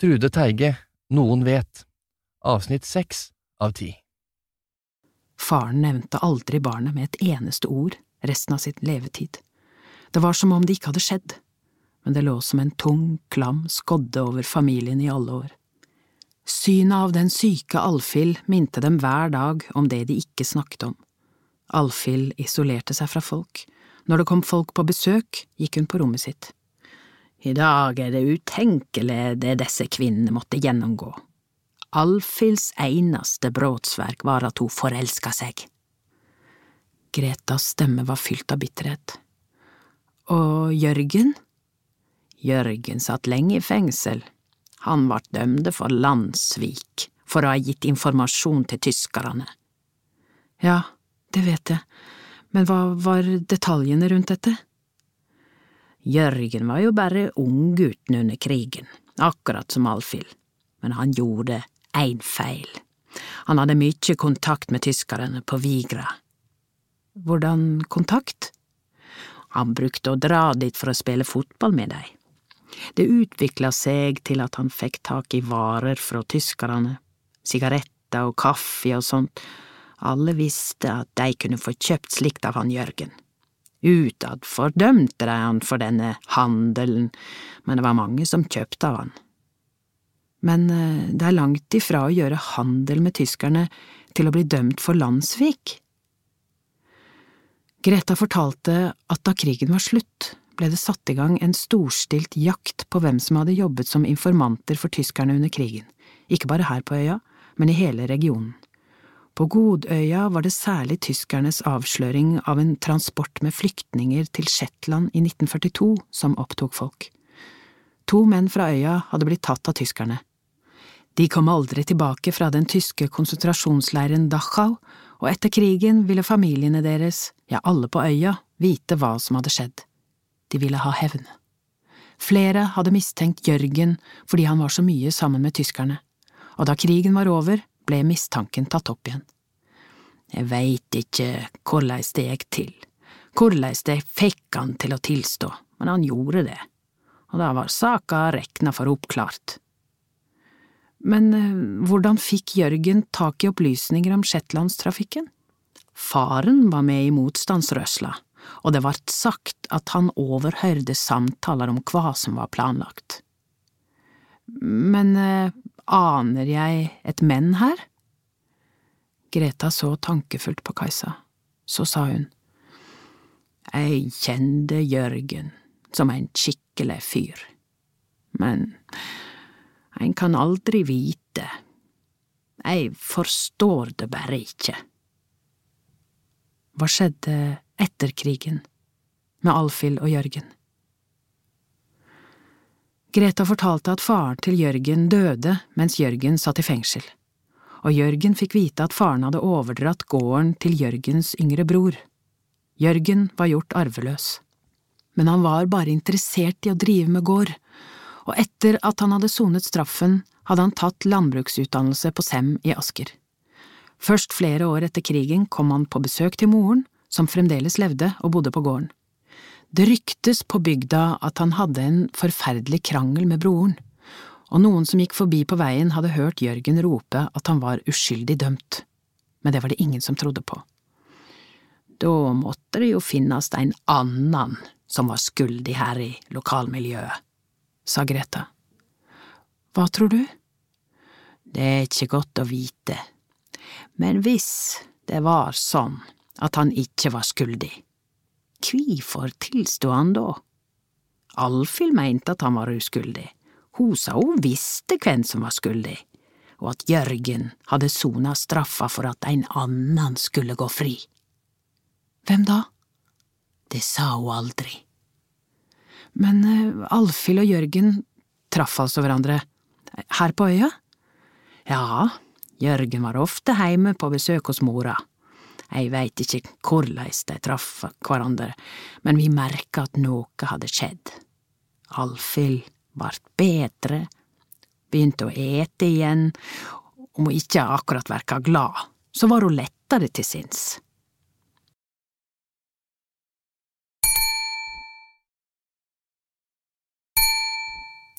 Trude Teige, Noen vet, avsnitt seks av ti. Faren nevnte aldri barnet med et eneste ord resten av sitt levetid. Det var som om det ikke hadde skjedd, men det lå som en tung, klam skodde over familien i alle år. Synet av den syke Alfhild minte dem hver dag om det de ikke snakket om. Alfhild isolerte seg fra folk. Når det kom folk på besøk, gikk hun på rommet sitt. I dag er det utenkelig det disse kvinnene måtte gjennomgå. Alfhilds eneste brotsverk var at hun forelska seg. Gretas stemme var fylt av bitterhet. Og Jørgen? Jørgen satt lenge i fengsel. Han ble dømde for landssvik, for å ha gitt informasjon til tyskerne. Ja, det vet jeg, men hva var detaljene rundt dette? Jørgen var jo bare unggutten under krigen, akkurat som Alfhild, men han gjorde én feil. Han hadde mye kontakt med tyskerne på Vigra. Hvordan kontakt? Han brukte å dra dit for å spille fotball med dem. Det utvikla seg til at han fikk tak i varer fra tyskerne, sigaretter og kaffe og sånt, alle visste at de kunne få kjøpt slikt av han Jørgen. Utad fordømte de han for denne handelen, men det var mange som kjøpte av han. Men eh, det er langt ifra å gjøre handel med tyskerne til å bli dømt for landssvik. Greta fortalte at da krigen var slutt, ble det satt i gang en storstilt jakt på hvem som hadde jobbet som informanter for tyskerne under krigen, ikke bare her på øya, men i hele regionen. På Godøya var det særlig tyskernes avsløring av en transport med flyktninger til Shetland i 1942 som opptok folk. To menn fra øya hadde blitt tatt av tyskerne. De kom aldri tilbake fra den tyske konsentrasjonsleiren Dachau, og etter krigen ville familiene deres, ja alle på øya, vite hva som hadde skjedd. De ville ha hevn. Flere hadde mistenkt Jørgen fordi han var så mye sammen med tyskerne, og da krigen var over, ble mistanken tatt opp igjen. Jeg veit ikke hvordan det gikk til, hvordan det fikk han til å tilstå, men han gjorde det, og da var saka rekna for oppklart. Men eh, hvordan fikk Jørgen tak i opplysninger om shetlandstrafikken? Faren var med i motstandsrørsla, og det vart sagt at han overhørte samtaler om hva som var planlagt. Men eh, aner jeg et men her? Greta så tankefullt på Kajsa. Så sa hun. Jeg kjente Jørgen som en skikkelig fyr, men en kan aldri vite. Jeg forstår det bare ikke. Hva skjedde etter krigen med Alfhild og Jørgen? Greta fortalte at faren til Jørgen døde mens Jørgen satt i fengsel, og Jørgen fikk vite at faren hadde overdratt gården til Jørgens yngre bror. Jørgen var gjort arveløs, men han var bare interessert i å drive med gård, og etter at han hadde sonet straffen, hadde han tatt landbruksutdannelse på Sem i Asker. Først flere år etter krigen kom han på besøk til moren, som fremdeles levde og bodde på gården. Det ryktes på bygda at han hadde en forferdelig krangel med broren, og noen som gikk forbi på veien hadde hørt Jørgen rope at han var uskyldig dømt, men det var det ingen som trodde på. Da måtte det jo finnes en annen som var skyldig her i lokalmiljøet, sa Greta. Hva tror du? Det er ikke godt å vite, men hvis det var sånn at han ikke var skyldig, Kvifor tilstod han da? Alfhild mente at han var uskyldig, hun sa hun visste hvem som var skyldig, og at Jørgen hadde sona straffa for at en annen skulle gå fri. Hvem da? Det sa hun aldri. Men uh, Alfhild og Jørgen traff altså hverandre her på øya? Ja, Jørgen var ofte heime på besøk hos mora. Jeg veit ikke korleis de traff hverandre, men vi merka at noe hadde skjedd. Alfhild vart bedre, begynte å ete igjen, om hun ikke akkurat verka glad, så var hun lettere til sinns.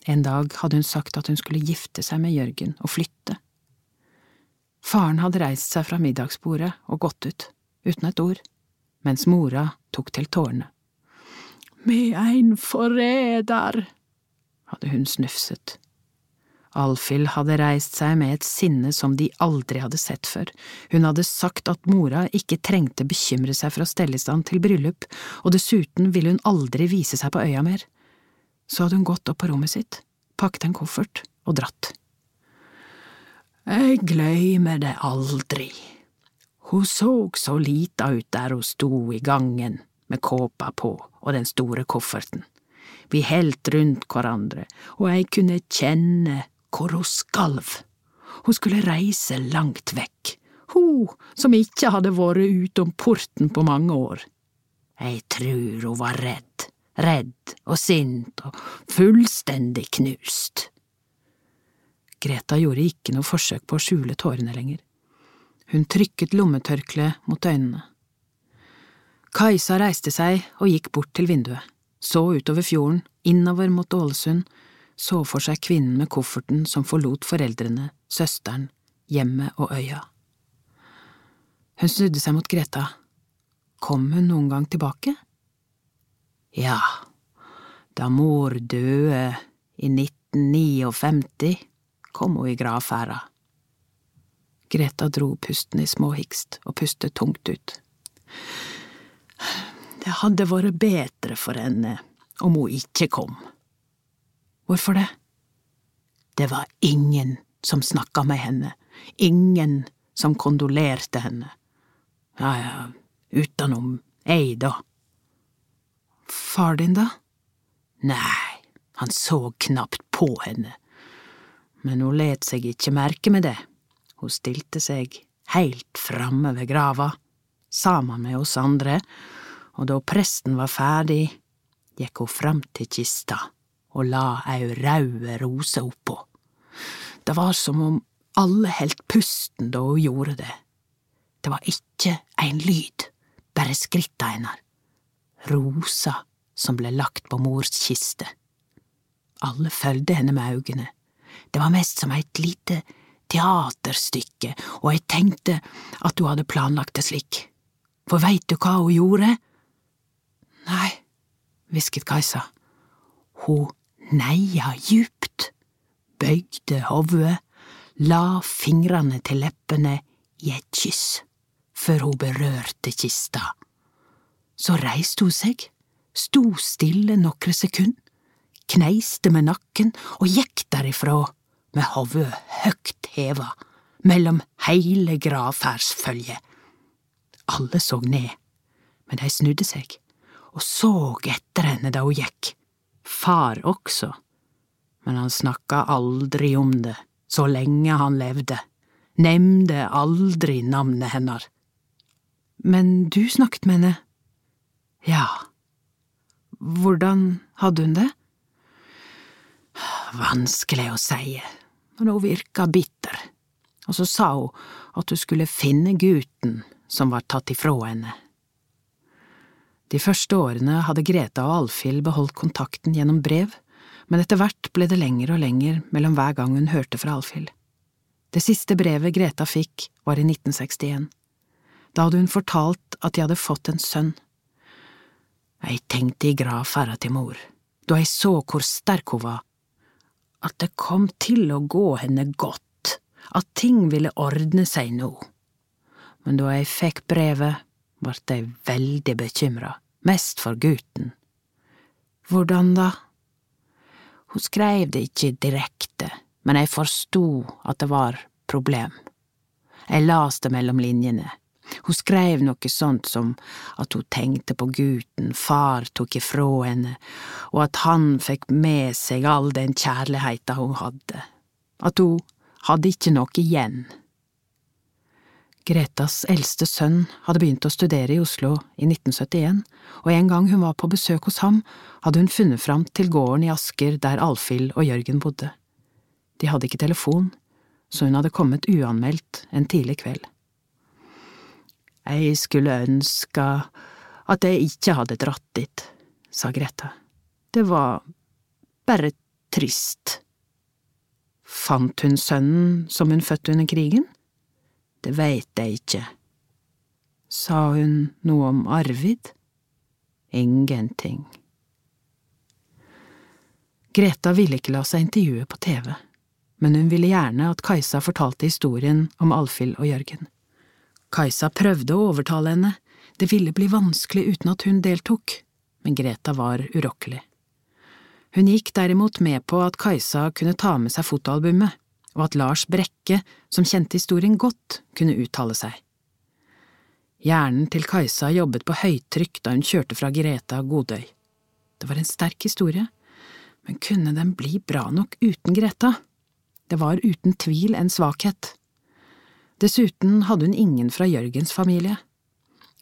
En dag hadde hun sagt at hun skulle gifte seg med Jørgen og flytte. Faren hadde reist seg fra middagsbordet og gått ut, uten et ord, mens mora tok til tårene. Med ein forræder, hadde hun snufset. Alfhild hadde reist seg med et sinne som de aldri hadde sett før. Hun hadde sagt at mora ikke trengte bekymre seg for å stelle i stand til bryllup, og dessuten ville hun aldri vise seg på øya mer. Så hadde hun gått opp på rommet sitt, pakket en koffert og dratt. Jeg gløymer det aldri. Hun så så lita ut der hun sto i gangen med kåpa på og den store kofferten. Vi helt rundt hverandre, og jeg kunne kjenne hvor hun skalv. Hun skulle reise langt vekk, hun som ikke hadde vært utom porten på mange år. Jeg tror hun var redd, redd og sint og fullstendig knust. Greta gjorde ikke noe forsøk på å skjule tårene lenger. Hun trykket lommetørkleet mot øynene. Kajsa reiste seg og gikk bort til vinduet, så utover fjorden, innover mot Ålesund, så for seg kvinnen med kofferten som forlot foreldrene, søsteren, hjemmet og øya. Hun snudde seg mot Greta. Kom hun noen gang tilbake? Ja, da mor døde i 1959, kom hun i gravferda. Greta dro pusten i småhikst og pustet tungt ut. Det hadde vært bedre for henne om hun ikke kom. Hvorfor det? Det var ingen som snakka med henne, ingen som kondolerte henne. Ja, ja, utenom ei, da. Far din, da? Nei, han så knapt på henne, men hun let seg ikke merke med det. Hun stilte seg heilt framme ved grava, sammen med oss andre, og da presten var ferdig, gikk hun fram til kista og la ei raud rose oppå. Det var som om alle heldt pusten da hun gjorde det. Det var ikke ein lyd, bare skritta hennar. Rosa som ble lagt på mors kiste. Alle følgde henne med øynene. Det var mest som et lite teaterstykke, og jeg tenkte at hun hadde planlagt det slik. For veit du hva hun gjorde? Nei, hvisket Kajsa. Hun neia djupt, bøygde hovudet, la fingrene til leppene i et kyss, før hun berørte kista. Så reiste hun seg, sto stille nokre sekund, kneiste med nakken og gikk derifra med hovudet høgt heva, mellom heile gravferdsfølget. Alle så ned, men de snudde seg og så etter henne da hun gikk far også, men han snakka aldri om det så lenge han levde, nevnte aldri navnet hennes. Men du snakket med henne? Ja. Hvordan hadde hun det? Vanskelig å si, men hun virka bitter, og så sa hun at hun skulle finne gutten som var tatt ifra henne. De første årene hadde Greta og Alfhild beholdt kontakten gjennom brev, men etter hvert ble det lenger og lenger mellom hver gang hun hørte fra Alfhild. Det siste brevet Greta fikk, var i 1961. Da hadde hun fortalt at de hadde fått en sønn. Jeg tenkte i gravferda til mor, da jeg så hvor sterk hun var, at det kom til å gå henne godt, at ting ville ordne seg nå. Men da jeg fikk brevet, vart jeg veldig bekymra, mest for gutten. Hvordan da? Hun skreiv det ikke direkte, men jeg forsto at det var problem. Jeg las det mellom linjene. Hun skreiv noe sånt som at hun tenkte på gutten far tok ifra henne, og at han fikk med seg all den kjærligheten hun hadde, at hun hadde ikke noe igjen Gretas eldste sønn hadde begynt å studere i Oslo i 1971, og en gang hun var på besøk hos ham, hadde hun funnet fram til gården i Asker der Alfhild og Jørgen bodde. De hadde ikke telefon, så hun hadde kommet uanmeldt en tidlig kveld. Jeg skulle ønske at jeg ikke hadde dratt dit, sa Greta. Det var bare trist. Fant hun sønnen som hun fødte under krigen? Det veit jeg ikke. Sa hun noe om Arvid? Ingenting. Greta ville ikke la seg intervjue på TV, men hun ville gjerne at Kajsa fortalte historien om Alfhild og Jørgen. Kajsa prøvde å overtale henne, det ville bli vanskelig uten at hun deltok, men Greta var urokkelig. Hun gikk derimot med på at Kajsa kunne ta med seg fotoalbumet, og at Lars Brekke, som kjente historien godt, kunne uttale seg. Hjernen til Kajsa jobbet på høytrykk da hun kjørte fra Greta Godøy. Det var en sterk historie, men kunne den bli bra nok uten Greta? Det var uten tvil en svakhet. Dessuten hadde hun ingen fra Jørgens familie.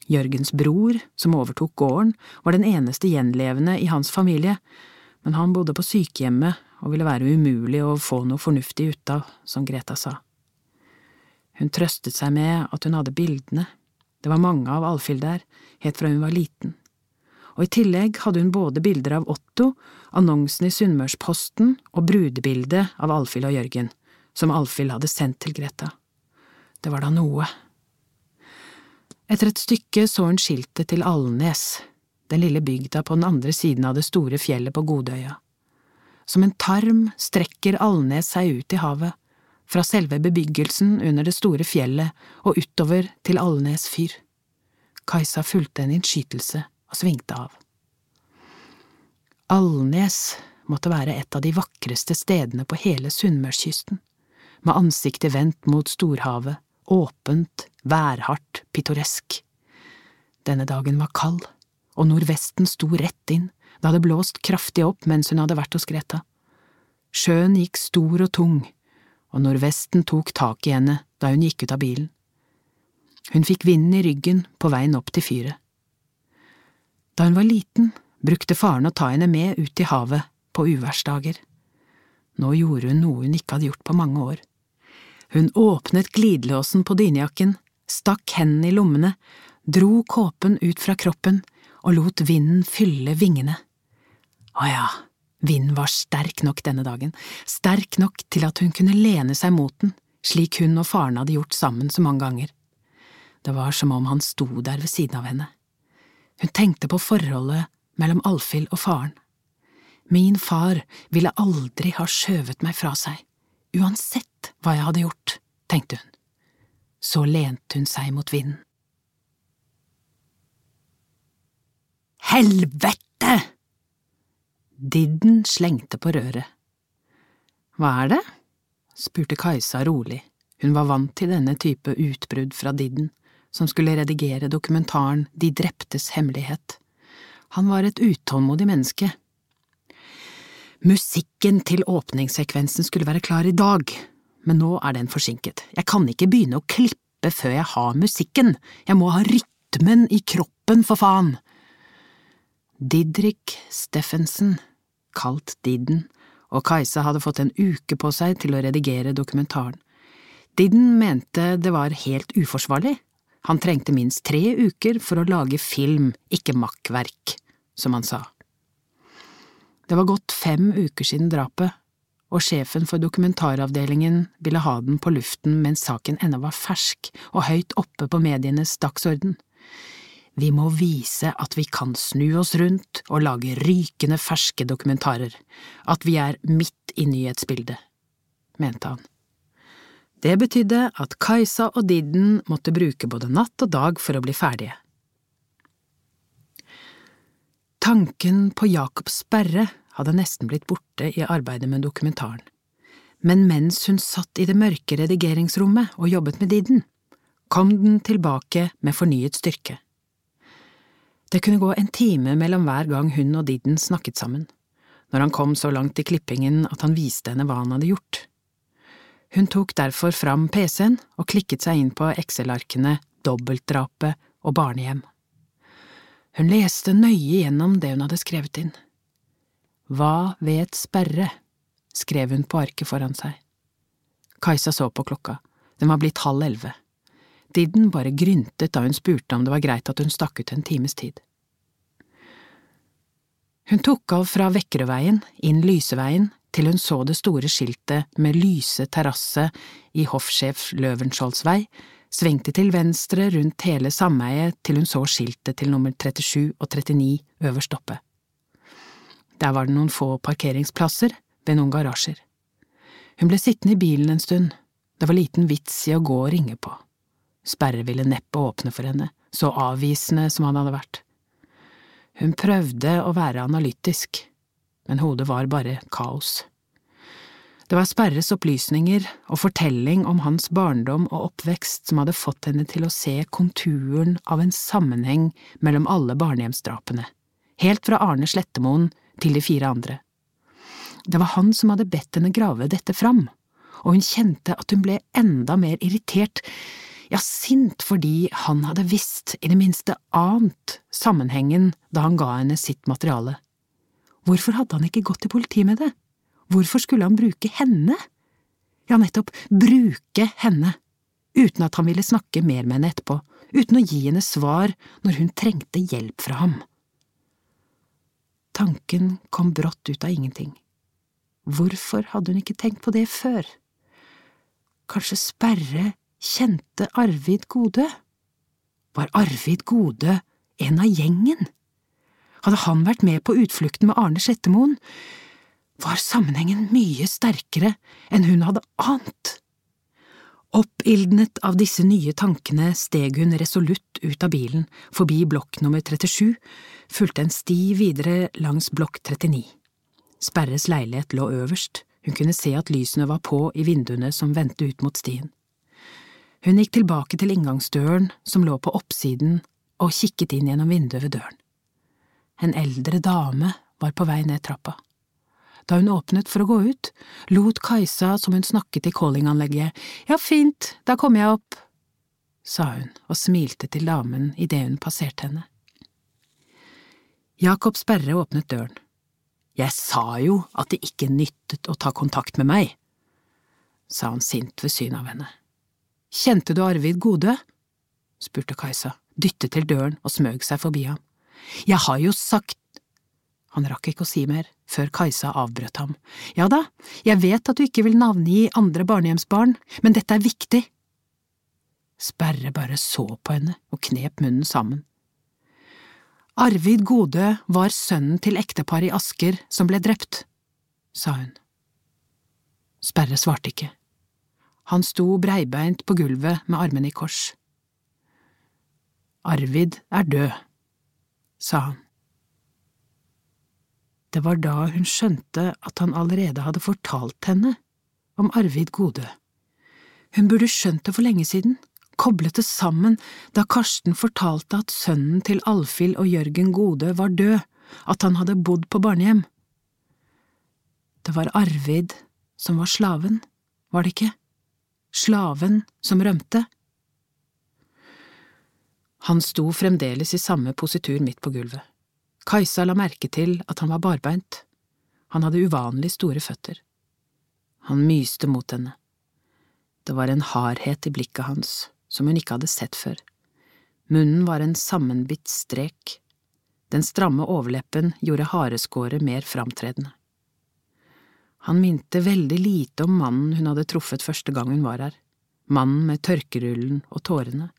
Jørgens bror, som overtok gården, var den eneste gjenlevende i hans familie, men han bodde på sykehjemmet og ville være umulig å få noe fornuftig ut av, som Greta sa. Hun trøstet seg med at hun hadde bildene, det var mange av Alfhild der, helt fra hun var liten og i tillegg hadde hun både bilder av Otto, annonsen i Sunnmørsposten og brudebildet av Alfhild og Jørgen, som Alfhild hadde sendt til Greta. Det var da noe. Etter et stykke så hun skiltet til Alnes, den lille bygda på den andre siden av det store fjellet på Godøya. Som en tarm strekker Alnes seg ut i havet, fra selve bebyggelsen under det store fjellet og utover til Alnes fyr. Kajsa fulgte en innskytelse og svingte av. Alnes måtte være et av de vakreste stedene på hele Sunnmørskysten, med ansiktet vendt mot storhavet, åpent, værhardt, pittoresk. Denne dagen var kald, og nordvesten sto rett inn, det hadde blåst kraftig opp mens hun hadde vært hos Greta. Sjøen gikk stor og tung, og nordvesten tok tak i henne da hun gikk ut av bilen. Hun fikk vinden i ryggen på veien opp til fyret. Da hun var liten, brukte faren å ta henne med ut i havet på uværsdager. Nå gjorde hun noe hun ikke hadde gjort på mange år. Hun åpnet glidelåsen på dynejakken, stakk hendene i lommene, dro kåpen ut fra kroppen og lot vinden fylle vingene. Å ja, vinden var sterk nok denne dagen, sterk nok til at hun kunne lene seg mot den, slik hun og faren hadde gjort sammen så mange ganger. Det var som om han sto der ved siden av henne. Hun tenkte på forholdet mellom Alfhild og faren. Min far ville aldri ha skjøvet meg fra seg, uansett hva jeg hadde gjort, tenkte hun. Så lente hun seg mot vinden. Helvete! Didden slengte på røret. Hva er det? spurte Kajsa rolig, hun var vant til denne type utbrudd fra Didden som skulle redigere dokumentaren De dreptes hemmelighet. Han var et utålmodig menneske. Musikken til åpningssekvensen skulle være klar i dag, men nå er den forsinket. Jeg kan ikke begynne å klippe før jeg har musikken, jeg må ha rytmen i kroppen, for faen! Didrik Steffensen, kalt Didden, og Kajsa hadde fått en uke på seg til å redigere dokumentaren. Didden mente det var helt uforsvarlig han trengte minst tre uker for å lage film, ikke makkverk, som han sa. Det var gått fem uker siden drapet, og sjefen for dokumentaravdelingen ville ha den på luften mens saken ennå var fersk og høyt oppe på medienes dagsorden. Vi må vise at vi kan snu oss rundt og lage rykende ferske dokumentarer, at vi er midt i nyhetsbildet, mente han. Det betydde at Kajsa og Didden måtte bruke både natt og dag for å bli ferdige. Tanken på Jakob Sperre hadde nesten blitt borte i arbeidet med dokumentaren, men mens hun satt i det mørke redigeringsrommet og jobbet med Didden, kom den tilbake med fornyet styrke. Det kunne gå en time mellom hver gang hun og Didden snakket sammen, når han kom så langt i klippingen at han viste henne hva han hadde gjort. Hun tok derfor fram PC-en og klikket seg inn på Excel-arkene Dobbeltdrapet og barnehjem. Hun leste nøye gjennom det hun hadde skrevet inn. Hva vet Sperre? skrev hun på arket foran seg. Kajsa så på klokka, den var blitt halv elleve. Didden bare gryntet da hun spurte om det var greit at hun stakk ut en times tid. Hun tok av fra Vekkerøveien, inn Lyseveien, til hun så det store skiltet med Lyse terrasse i hoffsjef Løvenskiolds vei, svingte til venstre rundt hele sameiet til hun så skiltet til nummer 37 og 39 øverst oppe. Der var det noen få parkeringsplasser ved noen garasjer. Hun ble sittende i bilen en stund, det var liten vits i å gå og ringe på. Sperre ville neppe åpne for henne, så avvisende som han hadde vært. Hun prøvde å være analytisk, men hodet var bare kaos. Det var Sperres opplysninger og fortelling om hans barndom og oppvekst som hadde fått henne til å se konturen av en sammenheng mellom alle barnehjemsdrapene, helt fra Arne Slettemoen til de fire andre. Det var han som hadde bedt henne grave dette fram, og hun kjente at hun ble enda mer irritert, ja, sint fordi han hadde visst, i det minste ant, sammenhengen da han ga henne sitt materiale. Hvorfor hadde han ikke gått til politiet med det? Hvorfor skulle han bruke henne? Ja, nettopp, bruke henne, uten at han ville snakke mer med henne etterpå, uten å gi henne svar når hun trengte hjelp fra ham. Tanken kom brått ut av ingenting. Hvorfor hadde hun ikke tenkt på det før? Kanskje Sperre kjente Arvid Gode? Var Arvid Gode en av gjengen? Hadde han vært med på utflukten med Arne Slettemoen? Var sammenhengen mye sterkere enn hun hadde ant. Oppildnet av disse nye tankene steg hun resolutt ut av bilen, forbi blokk nummer 37, fulgte en sti videre langs blokk 39. Sperres leilighet lå øverst, hun kunne se at lysene var på i vinduene som vendte ut mot stien. Hun gikk tilbake til inngangsdøren som lå på oppsiden, og kikket inn gjennom vinduet ved døren. En eldre dame var på vei ned trappa. Da hun åpnet for å gå ut, lot Kajsa som hun snakket i callinganlegget, ja, fint, da kommer jeg opp, sa hun og smilte til damen idet hun passerte henne. Jakob Sperre åpnet døren. Jeg sa jo at det ikke nyttet å ta kontakt med meg, sa han sint ved synet av henne. Kjente du Arvid Gode? spurte Kajsa, dyttet til døren og smøg seg forbi ham. Jeg har jo sagt han rakk ikke å si mer, før Kajsa avbrøt ham. Ja da, jeg vet at du ikke vil navngi andre barnehjemsbarn, men dette er viktig. Sperre bare så på henne og knep munnen sammen. Arvid Gode var sønnen til ekteparet i Asker som ble drept, sa hun. Sperre svarte ikke. Han sto breibeint på gulvet med armene i kors. Arvid er død, sa han. Det var da hun skjønte at han allerede hadde fortalt henne om Arvid Gode. Hun burde skjønt det for lenge siden, koblet det sammen da Karsten fortalte at sønnen til Alfhild og Jørgen Gode var død, at han hadde bodd på barnehjem. Det var Arvid som var slaven, var det ikke? Slaven som rømte? Han sto fremdeles i samme positur midt på gulvet. Kajsa la merke til at han var barbeint. Han hadde uvanlig store føtter. Han myste mot henne. Det var en hardhet i blikket hans som hun ikke hadde sett før. Munnen var en sammenbitt strek. Den stramme overleppen gjorde hareskåret mer framtredende. Han minte veldig lite om mannen hun hadde truffet første gang hun var her, mannen med tørkerullen og tårene.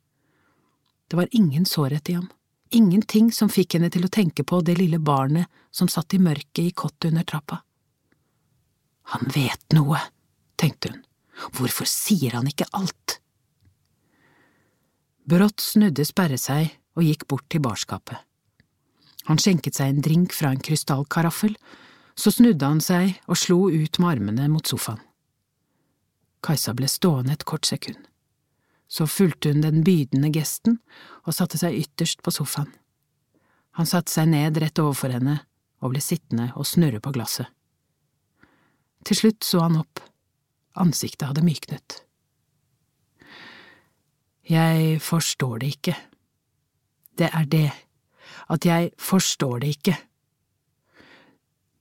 Det var ingen sårhet i ham ingenting som fikk henne til å tenke på det lille barnet som satt i mørket i kottet under trappa. Han vet noe, tenkte hun, hvorfor sier han ikke alt? Brått snudde Sperre seg og gikk bort til barskapet. Han skjenket seg en drink fra en krystallkaraffel, så snudde han seg og slo ut med armene mot sofaen. Kajsa ble stående et kort sekund. Så fulgte hun den bydende gesten og satte seg ytterst på sofaen. Han satte seg ned rett overfor henne og ble sittende og snurre på glasset. Til slutt så han opp, ansiktet hadde myknet. Jeg forstår det ikke. Det er det, at jeg forstår det ikke.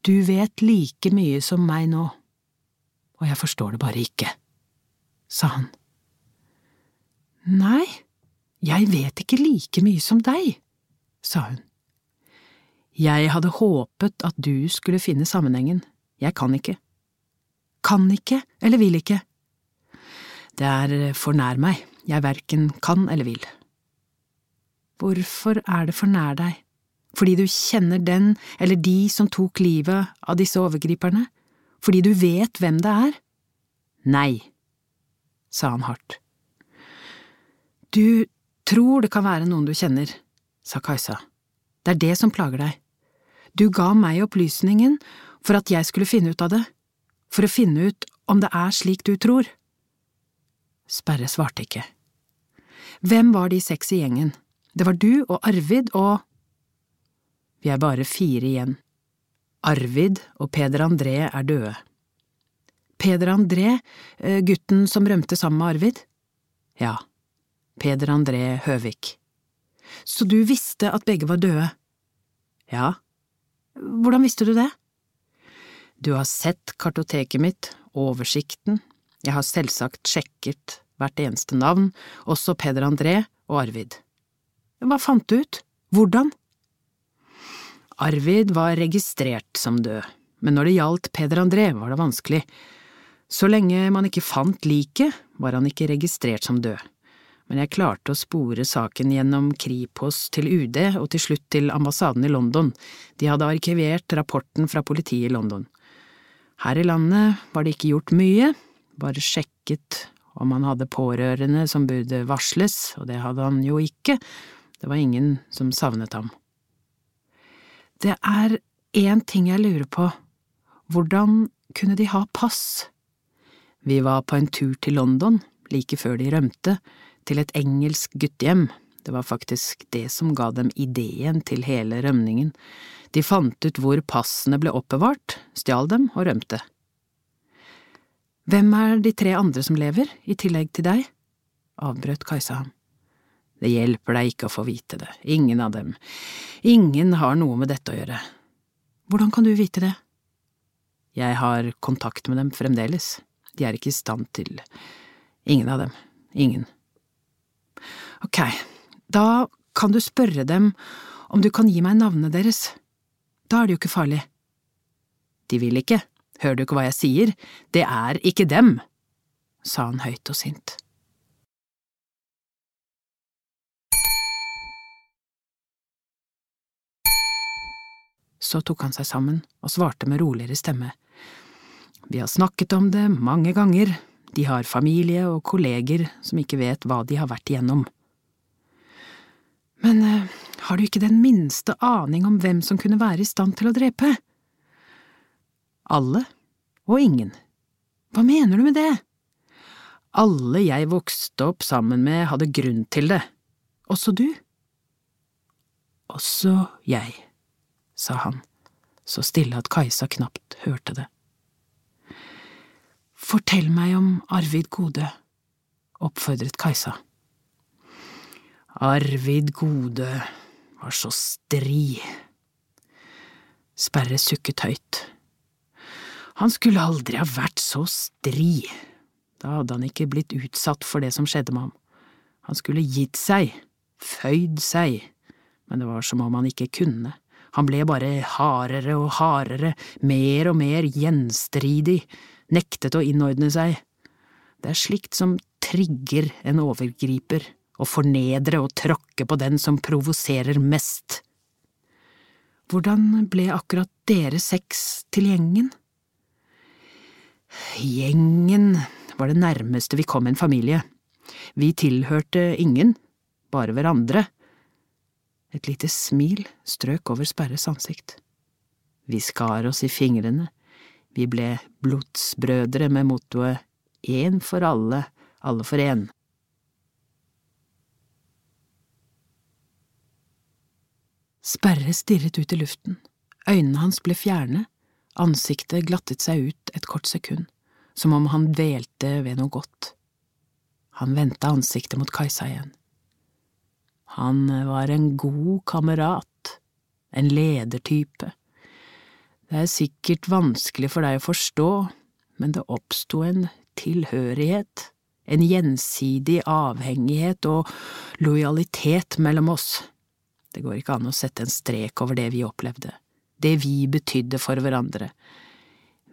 Du vet like mye som meg nå, og jeg forstår det bare ikke, sa han. Nei, jeg vet ikke like mye som deg, sa hun. Jeg hadde håpet at du skulle finne sammenhengen, jeg kan ikke, kan ikke eller vil ikke. Det er for nær meg, jeg verken kan eller vil. Hvorfor er det for nær deg? Fordi du kjenner den eller de som tok livet av disse overgriperne? Fordi du vet hvem det er? Nei, sa han hardt. Du tror det kan være noen du kjenner, sa Kajsa. Det er det som plager deg. Du ga meg opplysningen for at jeg skulle finne ut av det, for å finne ut om det er slik du tror. Sperre svarte ikke. Hvem var de seks i gjengen? Det var du og Arvid og… Vi er bare fire igjen. Arvid og Peder André er døde. Peder André, eh, gutten som rømte sammen med Arvid? Ja, Peder André Høvik. Så du visste at begge var døde? Ja. Hvordan visste du det? Du har sett kartoteket mitt, oversikten, jeg har selvsagt sjekket hvert eneste navn, også Peder André og Arvid. Hva fant du ut? Hvordan? Arvid var registrert som død, men når det gjaldt Peder André, var det vanskelig. Så lenge man ikke fant liket, var han ikke registrert som død. Men jeg klarte å spore saken gjennom Kripos til UD og til slutt til ambassaden i London, de hadde arkivert rapporten fra politiet i London. Her i landet var det ikke gjort mye, bare sjekket om han hadde pårørende som burde varsles, og det hadde han jo ikke, det var ingen som savnet ham. Det er én ting jeg lurer på, hvordan kunne de ha pass? Vi var på en tur til London, like før de rømte, til et engelsk guttehjem, det var faktisk det som ga dem ideen til hele rømningen, de fant ut hvor passene ble oppbevart, stjal dem og rømte. Hvem er de tre andre som lever, i tillegg til deg? avbrøt Kajsa ham. Det hjelper deg ikke å få vite det, ingen av dem, ingen har noe med dette å gjøre. Hvordan kan du vite det? Jeg har kontakt med dem fremdeles, de er ikke i stand til… ingen av dem, ingen. Ok, da kan du spørre dem om du kan gi meg navnet deres, da er det jo ikke farlig. De vil ikke, hører du ikke hva jeg sier, det er ikke dem, sa han høyt og sint. Så tok han seg sammen og svarte med roligere stemme. Vi har snakket om det mange ganger, de har familie og kolleger som ikke vet hva de har vært igjennom. Men eh, har du ikke den minste aning om hvem som kunne være i stand til å drepe? Alle og ingen. Hva mener du med det? Alle jeg vokste opp sammen med hadde grunn til det, også du? Også jeg sa han, så stille at Kajsa knapt hørte det. Fortell meg om Arvid Gode, oppfordret Kajsa. Arvid Gode var så stri. Sperre sukket høyt. Han skulle aldri ha vært så stri. Da hadde han ikke blitt utsatt for det som skjedde med ham. Han skulle gitt seg, føyd seg, men det var som om han ikke kunne. Han ble bare hardere og hardere, mer og mer gjenstridig, nektet å innordne seg. Det er slikt som trigger en overgriper, å fornedre og tråkke på den som provoserer mest. Hvordan ble akkurat dere seks til gjengen? Gjengen var det nærmeste vi kom en familie. Vi tilhørte ingen, bare hverandre et lite smil strøk over Sperres ansikt. Vi skar oss i fingrene, vi ble blodsbrødre med mottoet Én for alle, alle for én. Sperre stirret ut i luften, øynene hans ble fjerne, ansiktet glattet seg ut et kort sekund, som om han dvelte ved noe godt. Han vendte ansiktet mot Kajsa igjen. Han var en god kamerat, en ledertype. Det er sikkert vanskelig for deg å forstå, men det oppsto en tilhørighet, en gjensidig avhengighet og lojalitet mellom oss. Det går ikke an å sette en strek over det vi opplevde, det vi betydde for hverandre.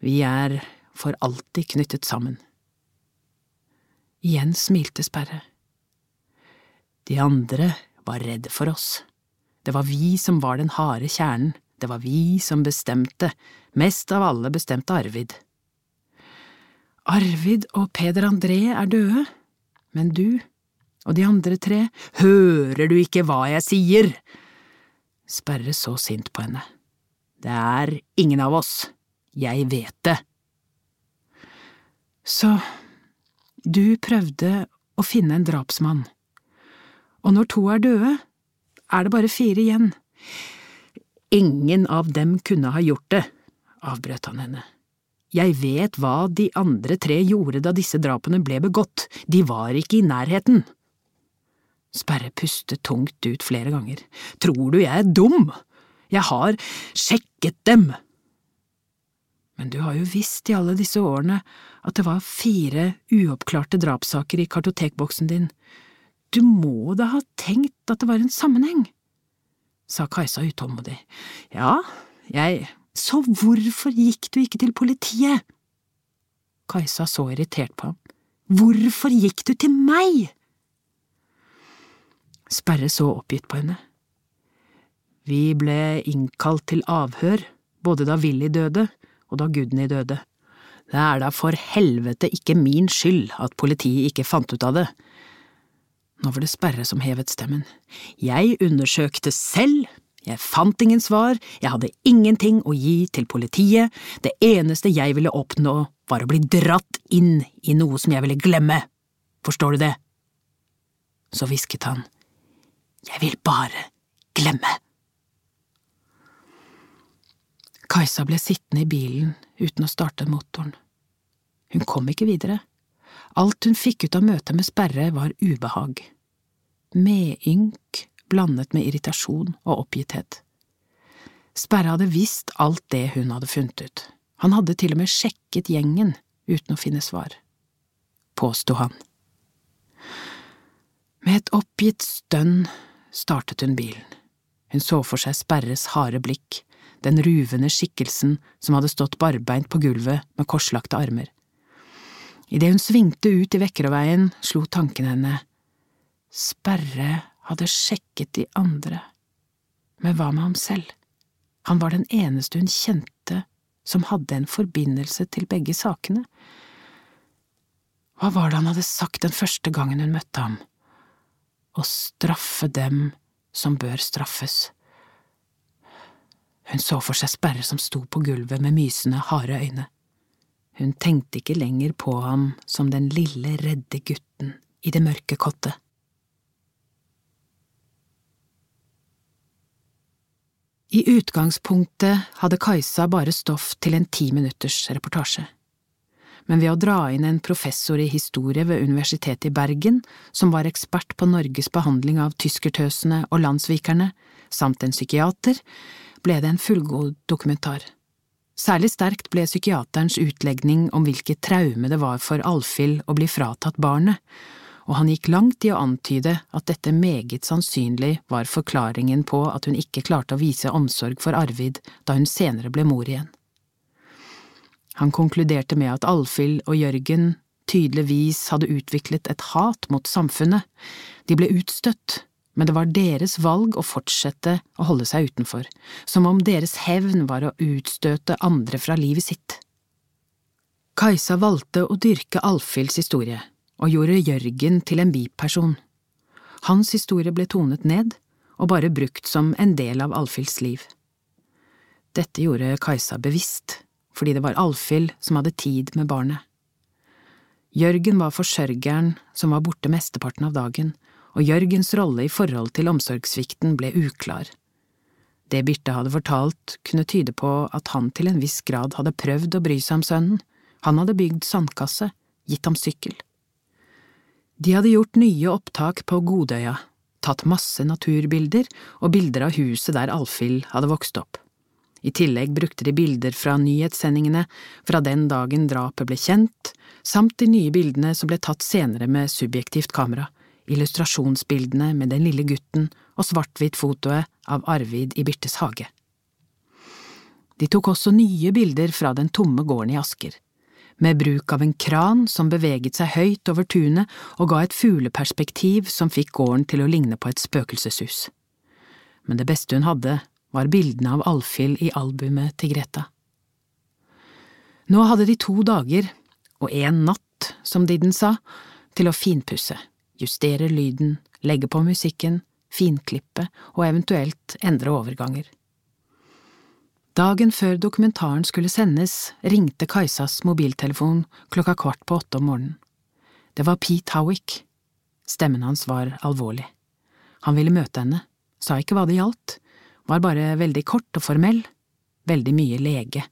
Vi er for alltid knyttet sammen. Igjen smilte Sperre. De andre var redde for oss. Det var vi som var den harde kjernen, det var vi som bestemte, mest av alle bestemte Arvid. Arvid og Peder André er døde, men du og de andre tre, hører du ikke hva jeg sier? Sperre så sint på henne. Det er ingen av oss, jeg vet det. Så du prøvde å finne en drapsmann, og når to er døde, er det bare fire igjen. Ingen av dem kunne ha gjort det, avbrøt han henne. Jeg vet hva de andre tre gjorde da disse drapene ble begått, de var ikke i nærheten. Sperre pustet tungt ut flere ganger. Tror du jeg er dum? Jeg har sjekket dem. Men du har jo visst i alle disse årene at det var fire uoppklarte drapssaker i kartotekboksen din. Du må da ha tenkt at det var en sammenheng? sa Kajsa utålmodig. Ja, jeg… Så hvorfor gikk du ikke til politiet? Kajsa så irritert på ham. Hvorfor gikk du til meg? Sperre så oppgitt på henne. Vi ble innkalt til avhør, både da Willy døde og da Gudny døde. Det er da for helvete ikke min skyld at politiet ikke fant ut av det. Nå var det Sperre som hevet stemmen. Jeg undersøkte selv, jeg fant ingen svar, jeg hadde ingenting å gi til politiet, det eneste jeg ville oppnå var å bli dratt inn i noe som jeg ville glemme, forstår du det? Så hvisket han. Jeg vil bare glemme. Kajsa ble sittende i bilen uten å starte motoren. Hun kom ikke videre. Alt hun fikk ut av møtet med Sperre, var ubehag. Medynk blandet med irritasjon og oppgitthet. Sperre hadde visst alt det hun hadde funnet ut. Han hadde til og med sjekket gjengen uten å finne svar. Påsto han. Med et oppgitt stønn startet hun bilen. Hun så for seg Sperres harde blikk, den ruvende skikkelsen som hadde stått barbeint på gulvet med korslagte armer. Idet hun svingte ut i Vekkerøveien, slo tanken henne. Sperre hadde sjekket de andre, men hva med ham selv? Han var den eneste hun kjente som hadde en forbindelse til begge sakene. Hva var det han hadde sagt den første gangen hun møtte ham? Å straffe dem som bør straffes. Hun så for seg Sperre som sto på gulvet med mysende, harde øyne. Hun tenkte ikke lenger på ham som den lille, redde gutten i det mørke kottet. I utgangspunktet hadde Kajsa bare stoff til en ti minutters reportasje. Men ved å dra inn en professor i historie ved Universitetet i Bergen, som var ekspert på Norges behandling av tyskertøsene og landssvikerne, samt en psykiater, ble det en fullgod dokumentar. Særlig sterkt ble psykiaterens utlegning om hvilket traume det var for Alfhild å bli fratatt barnet, og han gikk langt i å antyde at dette meget sannsynlig var forklaringen på at hun ikke klarte å vise omsorg for Arvid da hun senere ble mor igjen. Han konkluderte med at Alfhild og Jørgen tydeligvis hadde utviklet et hat mot samfunnet, de ble utstøtt, men det var deres valg å fortsette å holde seg utenfor, som om deres hevn var å utstøte andre fra livet sitt. Kajsa valgte å dyrke Alfhilds historie, og gjorde Jørgen til en biperson. Hans historie ble tonet ned og bare brukt som en del av Alfhilds liv. Dette gjorde Kajsa bevisst, fordi det var Alfhild som hadde tid med barnet. Jørgen var forsørgeren som var borte mesteparten av dagen, og Jørgens rolle i forhold til omsorgssvikten ble uklar. Det Birte hadde fortalt, kunne tyde på at han til en viss grad hadde prøvd å bry seg om sønnen, han hadde bygd sandkasse, gitt ham sykkel. De hadde gjort nye opptak på Godøya, tatt masse naturbilder og bilder av huset der Alfhild hadde vokst opp. I tillegg brukte de bilder fra nyhetssendingene fra den dagen drapet ble kjent, samt de nye bildene som ble tatt senere med subjektivt kamera, illustrasjonsbildene med den lille gutten og svart-hvitt-fotoet av Arvid i Birtes hage. De tok også nye bilder fra den tomme gården i Asker. med bruk av en kran som beveget seg høyt over tunet og ga et fugleperspektiv som fikk gården til å ligne på et spøkelseshus. Men det beste hun hadde, var bildene av Alfhild i albumet til Greta. Nå hadde de to dager, og en natt, som Didden sa, til å finpusse, justere lyden, legge på musikken, finklippe og eventuelt endre overganger. Dagen før dokumentaren skulle sendes, ringte Kajsas mobiltelefon klokka kvart på åtte om morgenen. Det var Pete Howick. Stemmen hans var alvorlig. Han ville møte henne, sa ikke hva det gjaldt, var bare veldig kort og formell, veldig mye lege.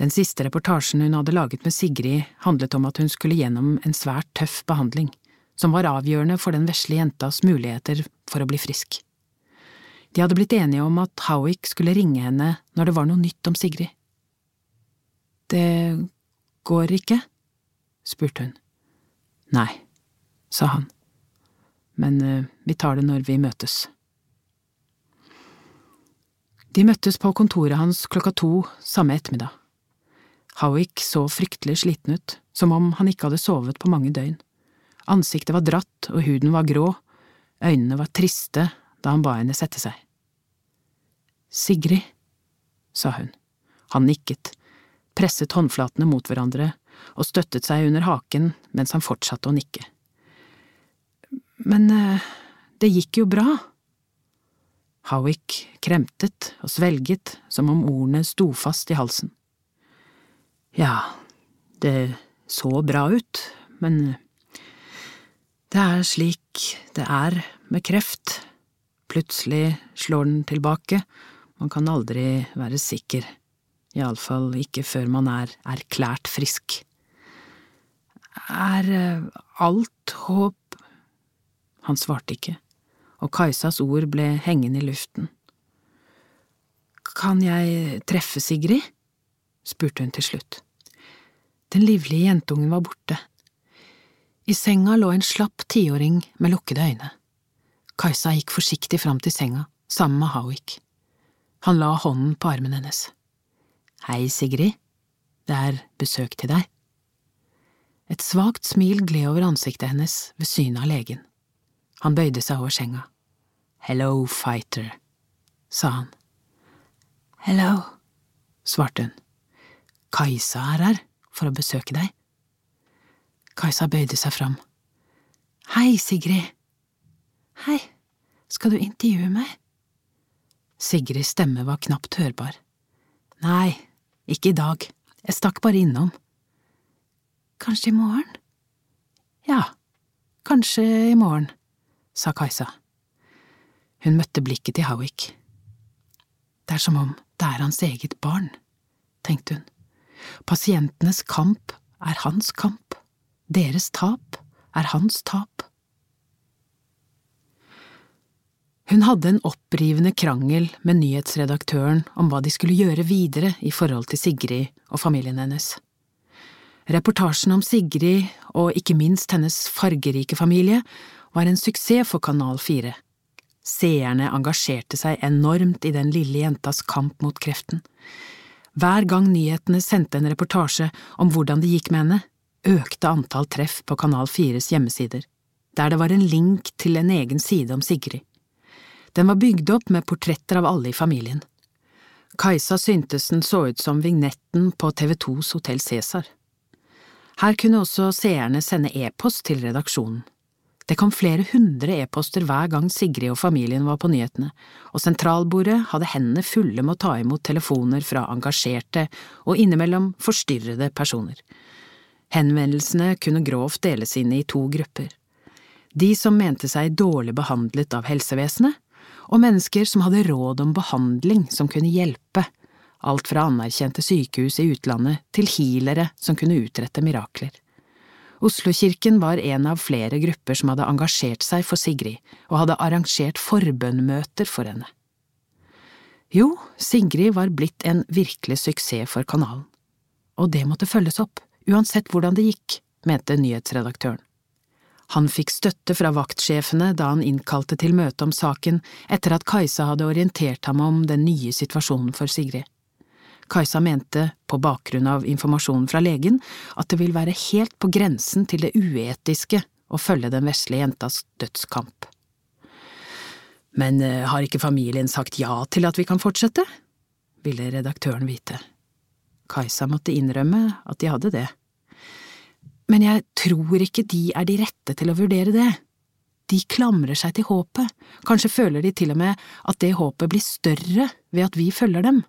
Den siste reportasjen hun hadde laget med Sigrid, handlet om at hun skulle gjennom en svært tøff behandling, som var avgjørende for den vesle jentas muligheter for å bli frisk. De hadde blitt enige om at Howick skulle ringe henne når det var noe nytt om Sigrid. Det går ikke? spurte hun. Nei, sa han, men uh, vi tar det når vi møtes. De møttes på kontoret hans klokka to samme ettermiddag. Howick så fryktelig sliten ut, som om han ikke hadde sovet på mange døgn. Ansiktet var dratt og huden var grå, øynene var triste da han ba henne sette seg. Sigrid, sa hun. Han nikket, presset håndflatene mot hverandre og støttet seg under haken mens han fortsatte å nikke. Men eh, det gikk jo bra. Howick kremtet og svelget som om ordene sto fast i halsen. Ja, det så bra ut, men det er slik det er med kreft. Plutselig slår den tilbake, man kan aldri være sikker, iallfall ikke før man er erklært frisk. Er alt håp… Han svarte ikke, og Kajsas ord ble hengende i luften. Kan jeg treffe Sigrid? spurte hun til slutt. Den livlige jentungen var borte. I senga lå en slapp tiåring med lukkede øyne. Kajsa gikk forsiktig fram til senga, sammen med Howick. Han la hånden på armen hennes. Hei, Sigrid, det er besøk til deg. Et svakt smil gled over ansiktet hennes ved synet av legen. Han bøyde seg over senga. Hello, fighter, sa han. Hello, svarte hun. Kajsa er her for å besøke deg. Kajsa bøyde seg fram. Hei, Sigrid. Hei, skal du intervjue meg? Sigrids stemme var knapt hørbar. Nei, ikke i dag, jeg stakk bare innom. Kanskje i morgen? Ja, kanskje i morgen, sa Kajsa. Hun møtte blikket til Howick. Det er som om det er hans eget barn, tenkte hun. Pasientenes kamp er hans kamp, deres tap er hans tap. Hun hadde en opprivende krangel med nyhetsredaktøren om hva de skulle gjøre videre i forhold til Sigrid og familien hennes. Reportasjen om Sigrid, og ikke minst hennes fargerike familie, var en suksess for Kanal 4. Seerne engasjerte seg enormt i den lille jentas kamp mot kreften. Hver gang nyhetene sendte en reportasje om hvordan det gikk med henne, økte antall treff på Kanal 4s hjemmesider, der det var en link til en egen side om Sigrid. Den var bygd opp med portretter av alle i familien. Kajsa syntes den så ut som vignetten på TV 2s Hotell Cæsar. Her kunne også seerne sende e-post til redaksjonen. Det kom flere hundre e-poster hver gang Sigrid og familien var på nyhetene, og sentralbordet hadde hendene fulle med å ta imot telefoner fra engasjerte og innimellom forstyrrede personer. Henvendelsene kunne grovt deles inn i to grupper. De som mente seg dårlig behandlet av helsevesenet, og mennesker som hadde råd om behandling som kunne hjelpe, alt fra anerkjente sykehus i utlandet til healere som kunne utrette mirakler. Oslokirken var en av flere grupper som hadde engasjert seg for Sigrid og hadde arrangert forbønnmøter for henne. Jo, Sigrid var blitt en virkelig suksess for kanalen, og det måtte følges opp, uansett hvordan det gikk, mente nyhetsredaktøren. Han fikk støtte fra vaktsjefene da han innkalte til møte om saken etter at Kajsa hadde orientert ham om den nye situasjonen for Sigrid. Kajsa mente, på bakgrunn av informasjonen fra legen, at det vil være helt på grensen til det uetiske å følge den vesle jentas dødskamp. Men eh, har ikke familien sagt ja til at vi kan fortsette? ville redaktøren vite. Kajsa måtte innrømme at de hadde det. Men jeg tror ikke de er de rette til å vurdere det. De klamrer seg til håpet, kanskje føler de til og med at det håpet blir større ved at vi følger dem.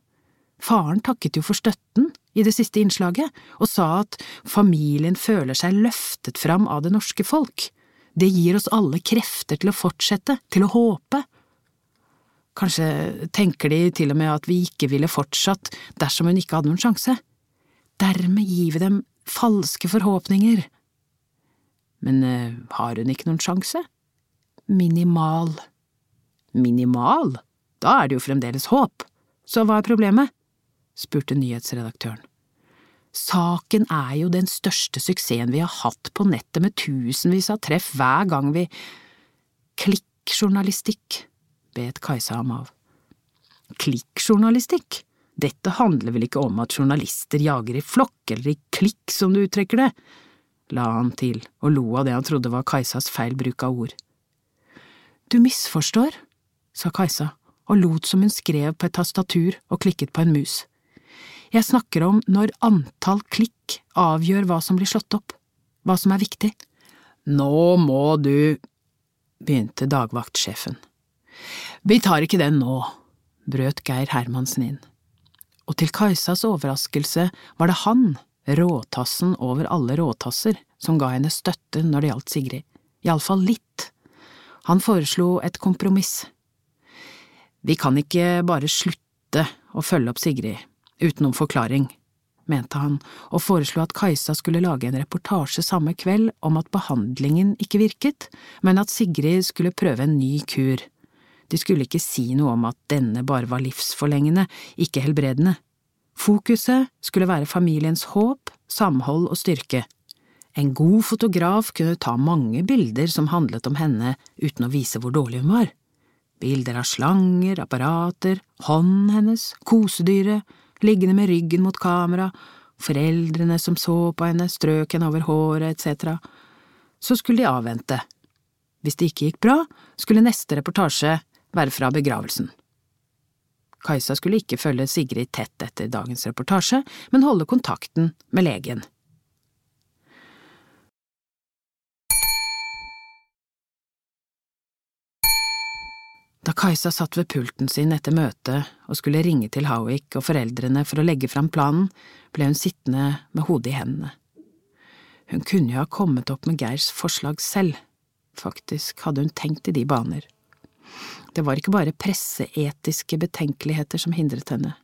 Faren takket jo for støtten i det siste innslaget, og sa at familien føler seg løftet fram av det norske folk. Det gir oss alle krefter til å fortsette, til å håpe. Kanskje tenker de til og med at vi ikke ville fortsatt dersom hun ikke hadde noen sjanse. Dermed gir vi dem falske forhåpninger. Men uh, har hun ikke noen sjanse? Minimal. Minimal? Da er det jo fremdeles håp. Så hva er problemet? Spurte nyhetsredaktøren. Saken er jo den største suksessen vi har hatt på nettet med tusenvis av treff hver gang vi… Klikkjournalistikk, bet Kajsa ham av. Klikkjournalistikk? Dette handler vel ikke om at journalister jager i flokk eller i klikk, som du uttrykker det, la han til og lo av det han trodde var Kajsas feil bruk av ord. Du misforstår, sa Kajsa og lot som hun skrev på et tastatur og klikket på en mus. Jeg snakker om når antall klikk avgjør hva som blir slått opp, hva som er viktig. Nå må du… begynte dagvaktsjefen. Vi tar ikke den nå, brøt Geir Hermansen inn. Og til Kajsas overraskelse var det han, råtassen over alle råtasser, som ga henne støtte når det gjaldt Sigrid, iallfall litt. Han foreslo et kompromiss. Vi kan ikke bare slutte å følge opp Sigrid, uten noen forklaring, mente han, og foreslo at Kajsa skulle lage en reportasje samme kveld om at behandlingen ikke virket, men at Sigrid skulle prøve en ny kur. De skulle ikke si noe om at denne bare var livsforlengende, ikke helbredende. Fokuset skulle være familiens håp, samhold og styrke. En god fotograf kunne ta mange bilder som handlet om henne uten å vise hvor dårlig hun var. Bilder av slanger, apparater, hånden hennes, kosedyret, liggende med ryggen mot kamera, foreldrene som så på henne, strøk henne over håret etc. Så skulle de avvente. Hvis det ikke gikk bra, skulle neste reportasje være fra begravelsen. Kajsa skulle ikke følge Sigrid tett etter dagens reportasje, men holde kontakten med legen. Da Kajsa satt ved pulten sin etter møtet og skulle ringe til Howick og foreldrene for å legge fram planen, ble hun sittende med hodet i hendene. Hun kunne jo ha kommet opp med Geirs forslag selv, faktisk hadde hun tenkt i de baner. Det var ikke bare presseetiske betenkeligheter som hindret henne.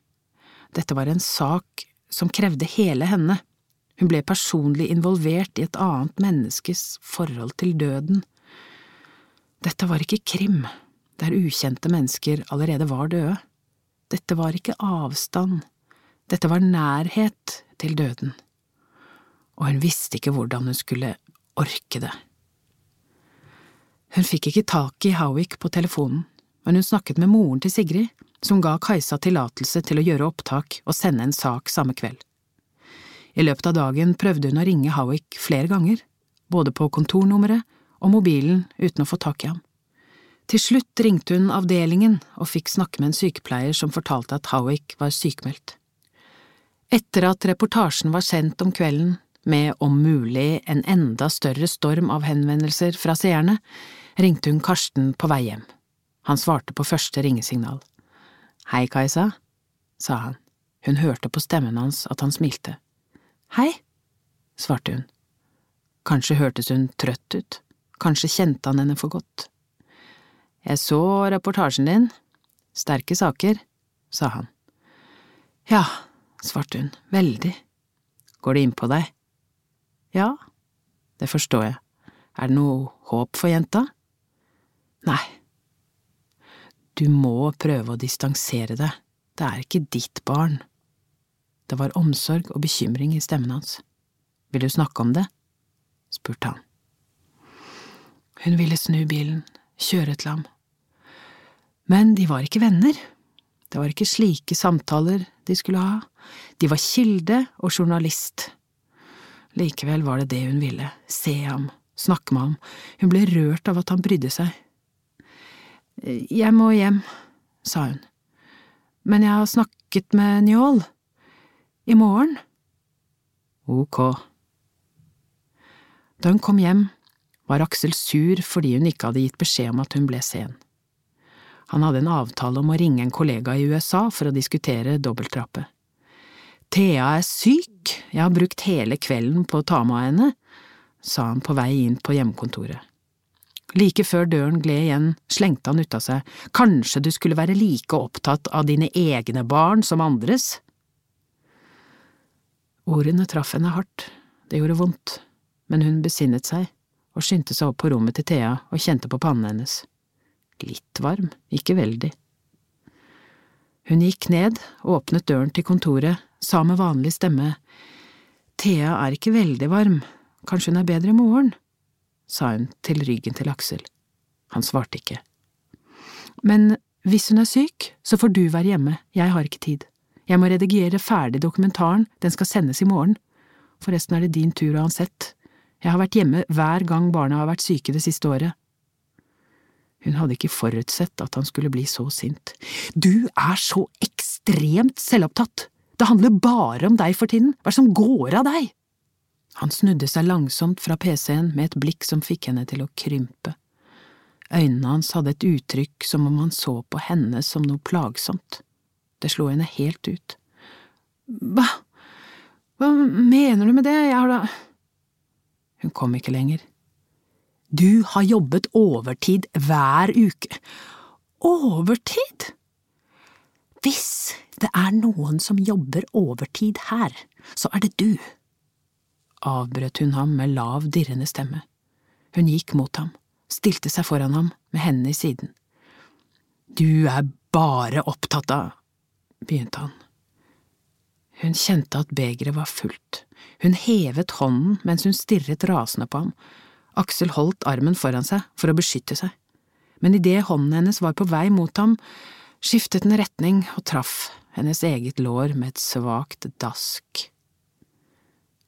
Dette var en sak som krevde hele henne. Hun ble personlig involvert i et annet menneskes forhold til døden. Dette var ikke krim der ukjente mennesker allerede var døde. Dette var ikke avstand, dette var nærhet til døden, og hun visste ikke hvordan hun skulle orke det. Hun fikk ikke tak i Howick på telefonen, men hun snakket med moren til Sigrid, som ga Kajsa tillatelse til å gjøre opptak og sende en sak samme kveld. I løpet av dagen prøvde hun å ringe Howick flere ganger, både på kontornummeret og mobilen uten å få tak i ham. Til slutt ringte hun avdelingen og fikk snakke med en sykepleier som fortalte at Howick var sykmeldt. Etter at reportasjen var sendt om kvelden, med om mulig en enda større storm av henvendelser fra seerne, ringte hun Karsten på vei hjem. Han svarte på første ringesignal. Hei, Kajsa, sa han. Hun hørte på stemmen hans at han smilte. Hei, svarte hun. Kanskje hørtes hun trøtt ut, kanskje kjente han henne for godt. Jeg så reportasjen din. Sterke saker, sa han. Ja, svarte hun, veldig. Går det inn på deg? Ja, det forstår jeg. Er det noe håp for jenta? Nei. Du må prøve å distansere deg, det er ikke ditt barn. Det var omsorg og bekymring i stemmen hans. Vil du snakke om det? spurte han. Hun ville snu bilen, kjøre til ham men de var ikke venner. Det var ikke slike samtaler de skulle ha, de var kilde og journalist. Likevel var det det hun ville, se ham, snakke med ham, hun ble rørt av at han brydde seg. Jeg må hjem, sa hun, men jeg har snakket med Njål. I morgen. Ok. Da hun kom hjem, var Aksel sur fordi hun ikke hadde gitt beskjed om at hun ble sen. Han hadde en avtale om å ringe en kollega i USA for å diskutere dobbelttrappe. Thea er syk, jeg har brukt hele kvelden på å ta meg av henne, sa han på vei inn på hjemmekontoret. Like før døren gled igjen, slengte han ut av seg, kanskje du skulle være like opptatt av dine egne barn som andres? Ordene traff henne hardt, det gjorde vondt, men hun besinnet seg og skyndte seg opp på rommet til Thea og kjente på pannen hennes. Litt varm, ikke veldig. Hun gikk ned, åpnet døren til kontoret, sa med vanlig stemme, Thea er ikke veldig varm, kanskje hun er bedre i morgen, sa hun til ryggen til Aksel. Han svarte ikke. Men hvis hun er syk, så får du være hjemme, jeg har ikke tid. Jeg må redigere ferdig dokumentaren, den skal sendes i morgen. Forresten er det din tur uansett, jeg har vært hjemme hver gang barna har vært syke det siste året. Hun hadde ikke forutsett at han skulle bli så sint. Du er så ekstremt selvopptatt! Det handler bare om deg for tiden, hva er det som går av deg? Han snudde seg langsomt fra pc-en med et blikk som fikk henne til å krympe. Øynene hans hadde et uttrykk som om han så på henne som noe plagsomt. Det slo henne helt ut. Hva… hva mener du med det, jeg har da… Hun kom ikke lenger. Du har jobbet overtid hver uke. Overtid? Hvis det er noen som jobber overtid her, så er det du. Avbrøt hun ham med lav, dirrende stemme. Hun gikk mot ham, stilte seg foran ham med hendene i siden. Du er bare opptatt av… begynte han. Hun kjente at begeret var fullt. Hun hevet hånden mens hun stirret rasende på ham. Aksel holdt armen foran seg for å beskytte seg, men idet hånden hennes var på vei mot ham, skiftet den retning og traff hennes eget lår med et svakt dask.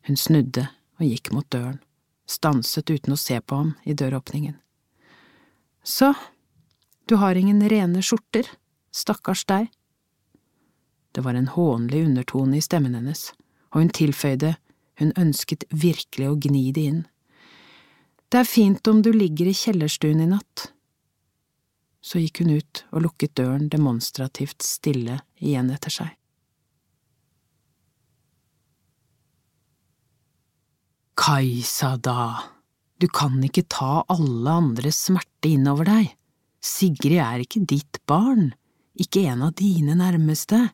Hun snudde og gikk mot døren, stanset uten å se på ham i døråpningen. Så, du har ingen rene skjorter, stakkars deg. Det var en hånlig undertone i stemmen hennes, og hun tilføyde hun ønsket virkelig å gni det inn. Det er fint om du ligger i kjellerstuen i natt. Så gikk hun ut og lukket døren demonstrativt stille igjen etter seg. Kajsa, da, du kan ikke ta alle andres smerte innover deg. Sigrid er ikke ditt barn, ikke en av dine nærmeste.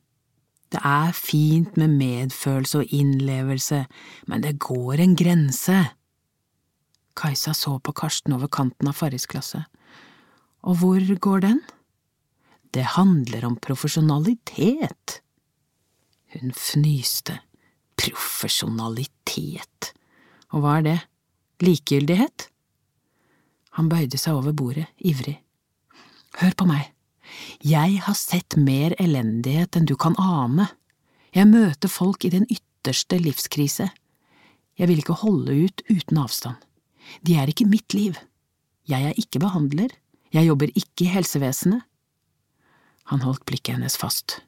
Det er fint med medfølelse og innlevelse, men det går en grense. Kajsa så på Karsten over kanten av fargsklasse. Og hvor går den? Det handler om profesjonalitet. Hun fnyste. Profesjonalitet. Og hva er det? Likegyldighet? Han bøyde seg over bordet, ivrig. Hør på meg. Jeg har sett mer elendighet enn du kan ane. Jeg møter folk i den ytterste livskrise. Jeg vil ikke holde ut uten avstand. De er ikke mitt liv. Jeg er ikke behandler. Jeg jobber ikke i helsevesenet. Han holdt blikket hennes fast.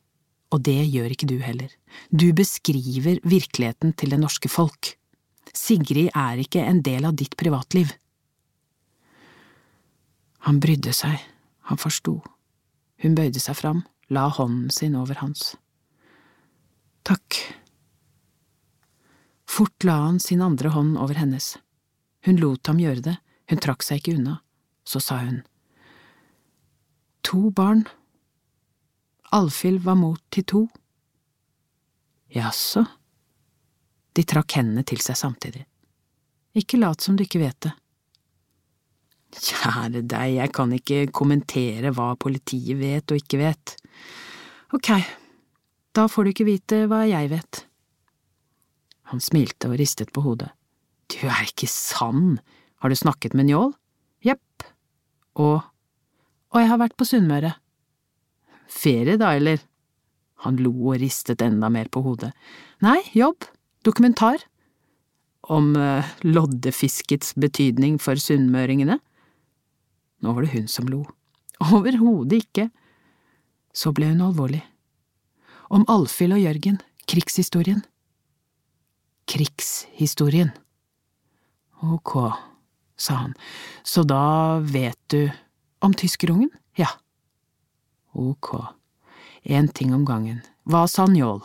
Og det gjør ikke du heller. Du beskriver virkeligheten til det norske folk. Sigrid er ikke en del av ditt privatliv. Han brydde seg, han forsto. Hun bøyde seg fram, la hånden sin over hans. Takk. Fort la han sin andre hånd over hennes. Hun lot ham gjøre det, hun trakk seg ikke unna. Så sa hun. To barn. Alfhild var mot til to. Jaså? De trakk hendene til seg samtidig. Ikke lat som du ikke vet det. Kjære deg, jeg kan ikke kommentere hva politiet vet og ikke vet. Ok, da får du ikke vite hva jeg vet. Han smilte og ristet på hodet. Du er ikke sann, har du snakket med Njål? Jepp. Og… og jeg har vært på Sunnmøre. Ferie da, eller? Han lo og ristet enda mer på hodet. Nei, jobb. Dokumentar. Om uh, loddefiskets betydning for sunnmøringene. Nå var det hun som lo. Overhodet ikke. Så ble hun alvorlig. Om Alfhild og Jørgen, krigshistorien. Krigshistorien. Ok, sa han, så da vet du om tyskerungen? Ja. Ok. En ting om gangen. Hva sa Njål?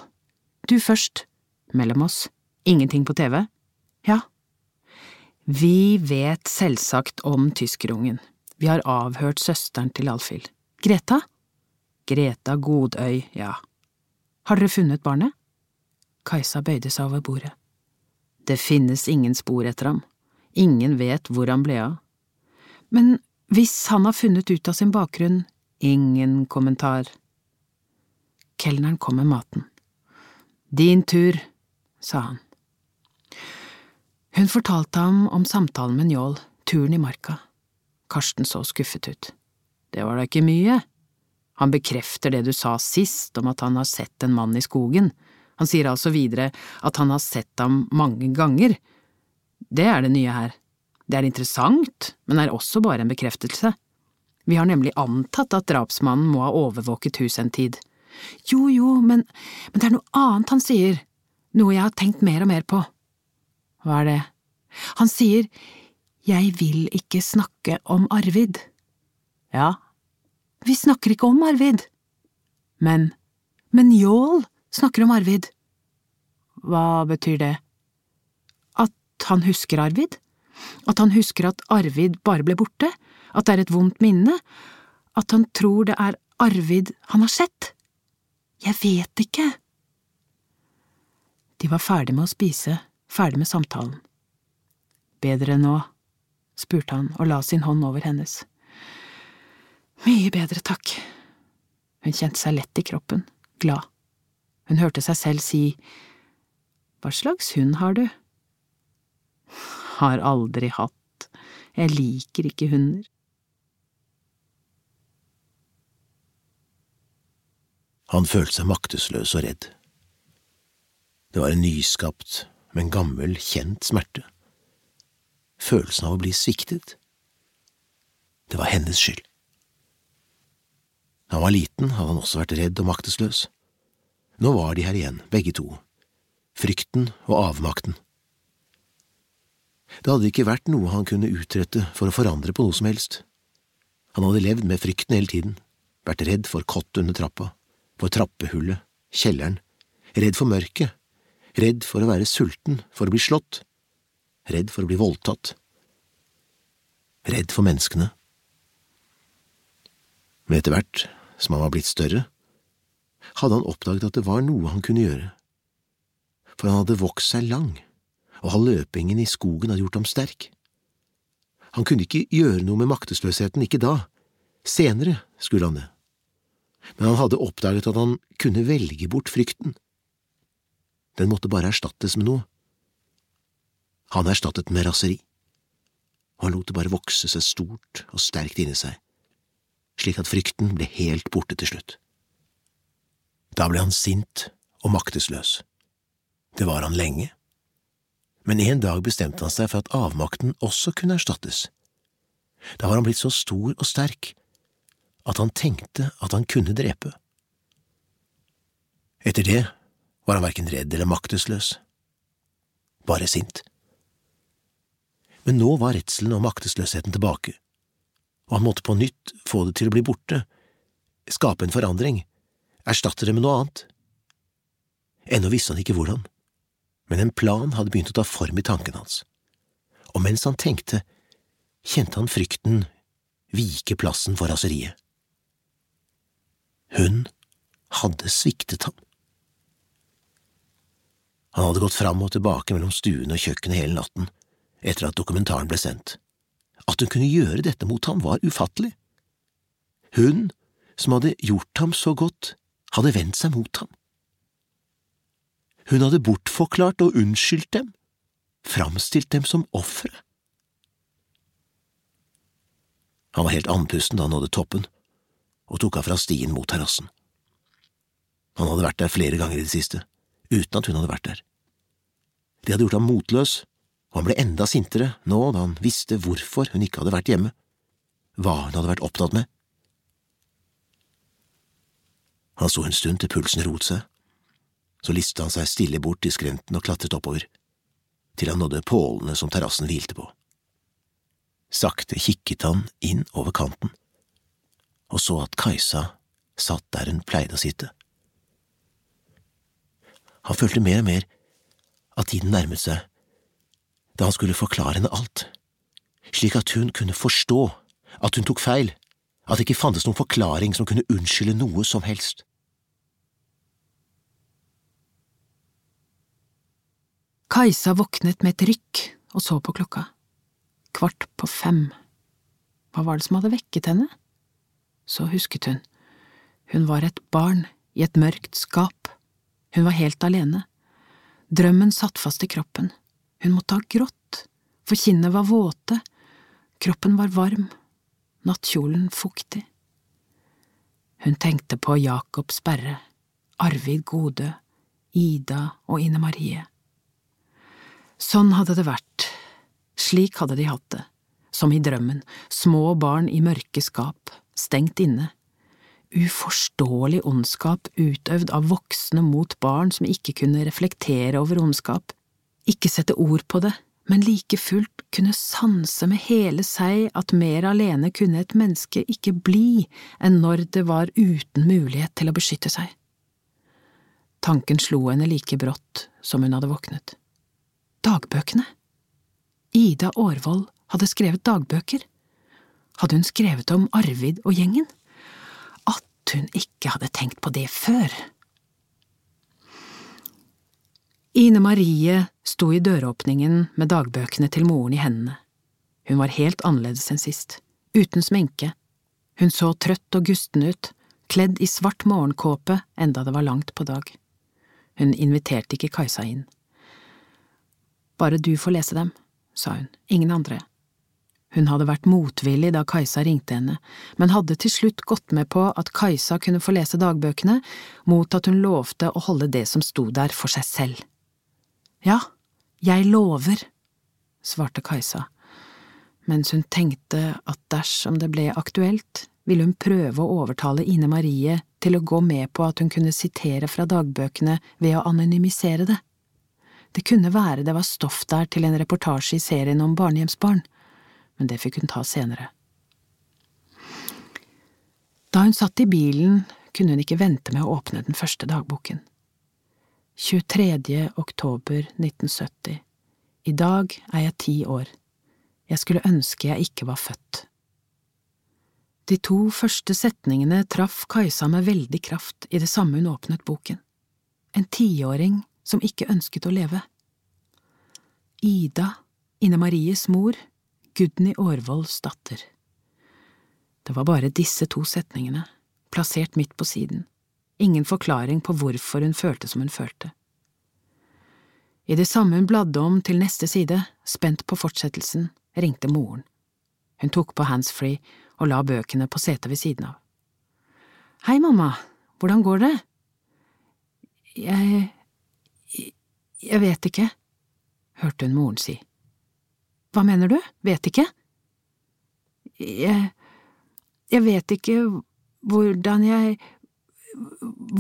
Du først. Mellom oss. Ingenting på TV? Ja. Vi vet selvsagt om tyskerungen. Vi har avhørt søsteren til Alfhild. Greta? Greta Godøy, ja. Har dere funnet barnet? Kajsa bøyde seg over bordet. Det finnes ingen spor etter ham. Ingen vet hvor han ble av. Men hvis han har funnet ut av sin bakgrunn, ingen kommentar. Kelneren kom med maten. Din tur, sa han. Hun fortalte ham om samtalen med Njål, turen i marka. Karsten så skuffet ut. Det var da ikke mye. Han bekrefter det du sa sist om at han har sett en mann i skogen. Han sier altså videre at han har sett ham mange ganger. Det er det nye her. Det er interessant, men er også bare en bekreftelse. Vi har nemlig antatt at drapsmannen må ha overvåket huset en tid. Jo, jo, men, men det er noe annet han sier, noe jeg har tenkt mer og mer på. Hva er det? Han sier jeg vil ikke snakke om Arvid. Ja, vi snakker ikke om Arvid. Men, men Njål snakker om Arvid. Hva betyr det? Han husker Arvid? At han husker at Arvid bare ble borte? At det er et vondt minne? At han tror det er Arvid han har sett? Jeg vet ikke. De var ferdig med å spise, ferdig med samtalen. Bedre nå, spurte han og la sin hånd over hennes. Mye bedre, takk. Hun kjente seg lett i kroppen, glad. Hun hørte seg selv si Hva slags hund har du? Har aldri hatt. Jeg liker ikke hunder. Han følte seg maktesløs og redd. Det var en nyskapt, men gammel, kjent smerte. Følelsen av å bli sviktet. Det var hennes skyld. Da han var liten, hadde han også vært redd og maktesløs. Nå var de her igjen, begge to. Frykten og avmakten. Det hadde ikke vært noe han kunne utrette for å forandre på noe som helst. Han hadde levd med frykten hele tiden, vært redd for kott under trappa, for trappehullet, kjelleren, redd for mørket, redd for å være sulten, for å bli slått, redd for å bli voldtatt, redd for menneskene. Men etter hvert som han var blitt større, hadde han oppdaget at det var noe han kunne gjøre, for han hadde vokst seg lang, og halvløpingen i skogen hadde gjort ham sterk. Han kunne ikke gjøre noe med maktesløsheten, ikke da, senere skulle han det men han hadde oppdaget at han kunne velge bort frykten. Den måtte bare erstattes med noe. Han erstattet den med raseri, og han lot det bare vokse seg stort og sterkt inni seg, slik at frykten ble helt borte til slutt. Da ble han sint og maktesløs. Det var han lenge. Men en dag bestemte han seg for at avmakten også kunne erstattes. Da var han blitt så stor og sterk at han tenkte at han kunne drepe. Etter det var han verken redd eller maktesløs, bare sint. Men nå var redselen og maktesløsheten tilbake, og han måtte på nytt få det til å bli borte, skape en forandring, erstatte det med noe annet. Ennå visste han ikke hvordan, men en plan hadde begynt å ta form i tanken hans, og mens han tenkte, kjente han frykten vike plassen for raseriet. Hun hadde sviktet ham. Han hadde gått fram og tilbake mellom stuen og kjøkkenet hele natten etter at dokumentaren ble sendt. At hun kunne gjøre dette mot ham, var ufattelig. Hun, som hadde gjort ham så godt, hadde vendt seg mot ham. Hun hadde bortforklart og unnskyldt dem, framstilt dem som ofre. Han var helt andpusten da han nådde toppen, og tok av fra stien mot terrassen. Han hadde vært der flere ganger i det siste, uten at hun hadde vært der. Det hadde gjort ham motløs, og han ble enda sintere nå da han visste hvorfor hun ikke hadde vært hjemme, hva hun hadde vært opptatt med. Han sto en stund til pulsen roet seg, så listet han seg stille bort til skrenten og klatret oppover, til han nådde pålene som terrassen hvilte på. Sakte kikket han inn over kanten, og så at Kajsa satt der hun pleide å sitte. Han følte mer og mer at tiden nærmet seg, da han skulle forklare henne alt, slik at hun kunne forstå at hun tok feil, at det ikke fantes noen forklaring som kunne unnskylde noe som helst. Kajsa våknet med et rykk og så på klokka. Kvart på fem. Hva var det som hadde vekket henne? Så husket hun. Hun var et barn i et mørkt skap. Hun var helt alene. Drømmen satt fast i kroppen. Hun måtte ha grått, for kinnene var våte, kroppen var varm, nattkjolen fuktig. Hun tenkte på Jakob Sperre, Arvid Godø, Ida og Ine Marie. Sånn hadde det vært, slik hadde de hatt det, som i drømmen, små barn i mørke skap, stengt inne, uforståelig ondskap utøvd av voksne mot barn som ikke kunne reflektere over ondskap, ikke sette ord på det, men like fullt kunne sanse med hele seg at mer alene kunne et menneske ikke bli enn når det var uten mulighet til å beskytte seg. Tanken slo henne like brått som hun hadde våknet. Dagbøkene. Ida Aarvold hadde skrevet dagbøker. Hadde hun skrevet om Arvid og gjengen? At hun ikke hadde tenkt på det før. Ine Marie sto i døråpningen med dagbøkene til moren i hendene. Hun var helt annerledes enn sist, uten sminke. Hun så trøtt og gusten ut, kledd i svart morgenkåpe enda det var langt på dag. Hun inviterte ikke Kajsa inn. Bare du får lese dem, sa hun, ingen andre. Hun hadde vært motvillig da Kajsa ringte henne, men hadde til slutt gått med på at Kajsa kunne få lese dagbøkene, mot at hun lovte å holde det som sto der for seg selv. Ja, jeg lover, svarte Kajsa, mens hun tenkte at dersom det ble aktuelt, ville hun prøve å overtale Ine Marie til å gå med på at hun kunne sitere fra dagbøkene ved å anonymisere det. Det kunne være det var stoff der til en reportasje i serien om barnehjemsbarn, men det fikk hun ta senere. Da hun satt i bilen, kunne hun ikke vente med å åpne den første dagboken. 23. oktober 1970 I dag er jeg ti år. Jeg skulle ønske jeg ikke var født. De to første setningene traff Kajsa med veldig kraft i det samme hun åpnet boken. En tiåring som ikke ønsket å leve. Ida, Ine Maries mor, Gudny Aarvolds datter. Det var bare disse to setningene, plassert midt på siden ingen forklaring på hvorfor hun følte som hun følte. I det samme hun bladde om til neste side, spent på fortsettelsen, ringte moren. Hun tok på handsfree og la bøkene på setet ved siden av. Hei, mamma, hvordan går det? Jeg… jeg vet ikke, hørte hun moren si. Hva mener du, vet ikke? Jeg… jeg vet ikke hvordan jeg…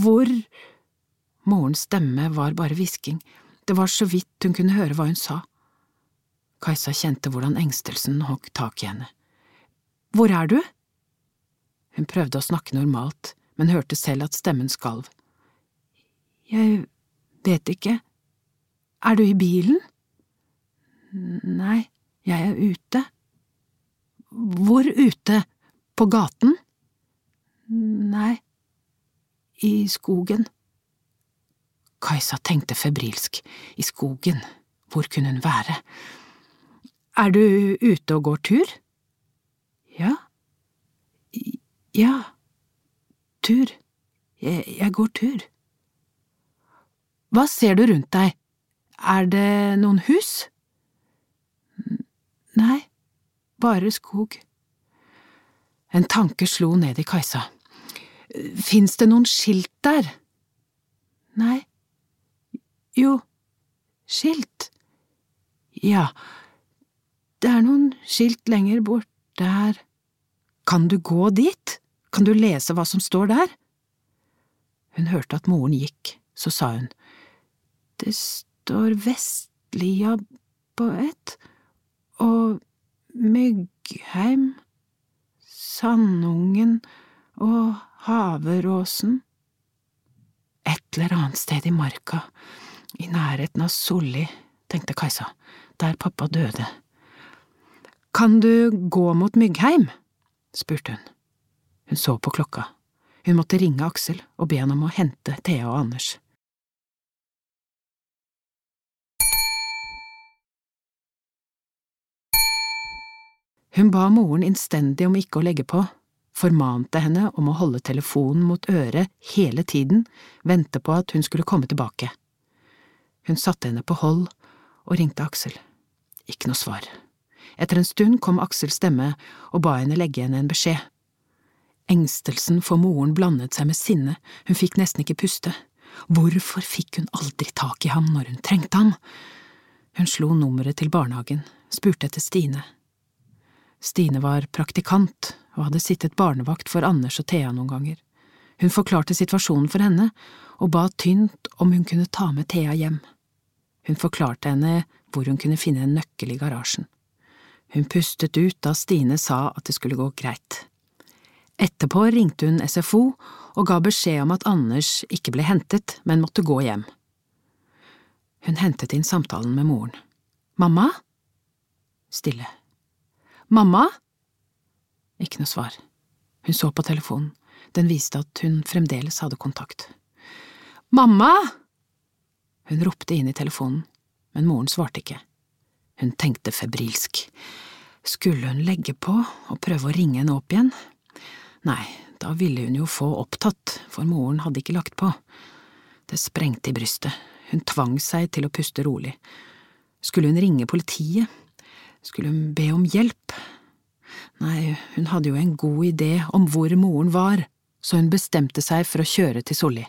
Hvor… Morens stemme var bare hvisking, det var så vidt hun kunne høre hva hun sa. Kajsa kjente hvordan engstelsen hogg tak i henne. Hvor er du? Hun prøvde å snakke normalt, men hørte selv at stemmen skalv. Jeg vet ikke. Er du i bilen? Nei, jeg er ute. Hvor ute? På gaten? Nei, i skogen. Kajsa tenkte febrilsk. I skogen, hvor kunne hun være? Er du ute og går tur? Ja. Ja, tur. Jeg, jeg går tur. Hva ser du rundt deg? Er det noen hus? Nei, bare skog. En tanke slo ned i Kajsa. Fins det noen skilt der? Nei, jo, skilt. Ja, det er noen skilt lenger bort der. Kan du gå dit? Kan du lese hva som står der? Hun hørte at moren gikk, så sa hun, det står Vestlia på ett, og Myggheim, Sandungen og Haveråsen. Et eller annet sted i marka, i nærheten av Solli, tenkte Kajsa, der pappa døde. Kan du gå mot Myggheim? spurte hun. Hun så på klokka. Hun måtte ringe Aksel og be han om å hente Thea og Anders. Hun ba moren innstendig om ikke å legge på, formante henne om å holde telefonen mot øret hele tiden, vente på at hun skulle komme tilbake. Hun satte henne på hold og ringte Aksel. Ikke noe svar. Etter en stund kom Aksels stemme og ba henne legge henne en beskjed. Engstelsen for moren blandet seg med sinne, hun fikk nesten ikke puste. Hvorfor fikk hun aldri tak i ham når hun trengte ham? Hun slo nummeret til barnehagen, spurte etter Stine. Stine var praktikant og hadde sittet barnevakt for Anders og Thea noen ganger. Hun forklarte situasjonen for henne og ba tynt om hun kunne ta med Thea hjem. Hun forklarte henne hvor hun kunne finne en nøkkel i garasjen. Hun pustet ut da Stine sa at det skulle gå greit. Etterpå ringte hun SFO og ga beskjed om at Anders ikke ble hentet, men måtte gå hjem. Hun hentet inn samtalen med moren. Mamma? Stille. Mamma? Ikke noe svar. Hun så på telefonen. Den viste at hun fremdeles hadde kontakt. Mamma! Hun ropte inn i telefonen, men moren svarte ikke. Hun tenkte febrilsk. Skulle hun legge på og prøve å ringe henne opp igjen? Nei, da ville hun jo få opptatt, for moren hadde ikke lagt på. Det sprengte i brystet, hun tvang seg til å puste rolig. Skulle hun ringe politiet? Skulle hun be om hjelp? Nei, hun hadde jo en god idé om hvor moren var, så hun bestemte seg for å kjøre til Solli.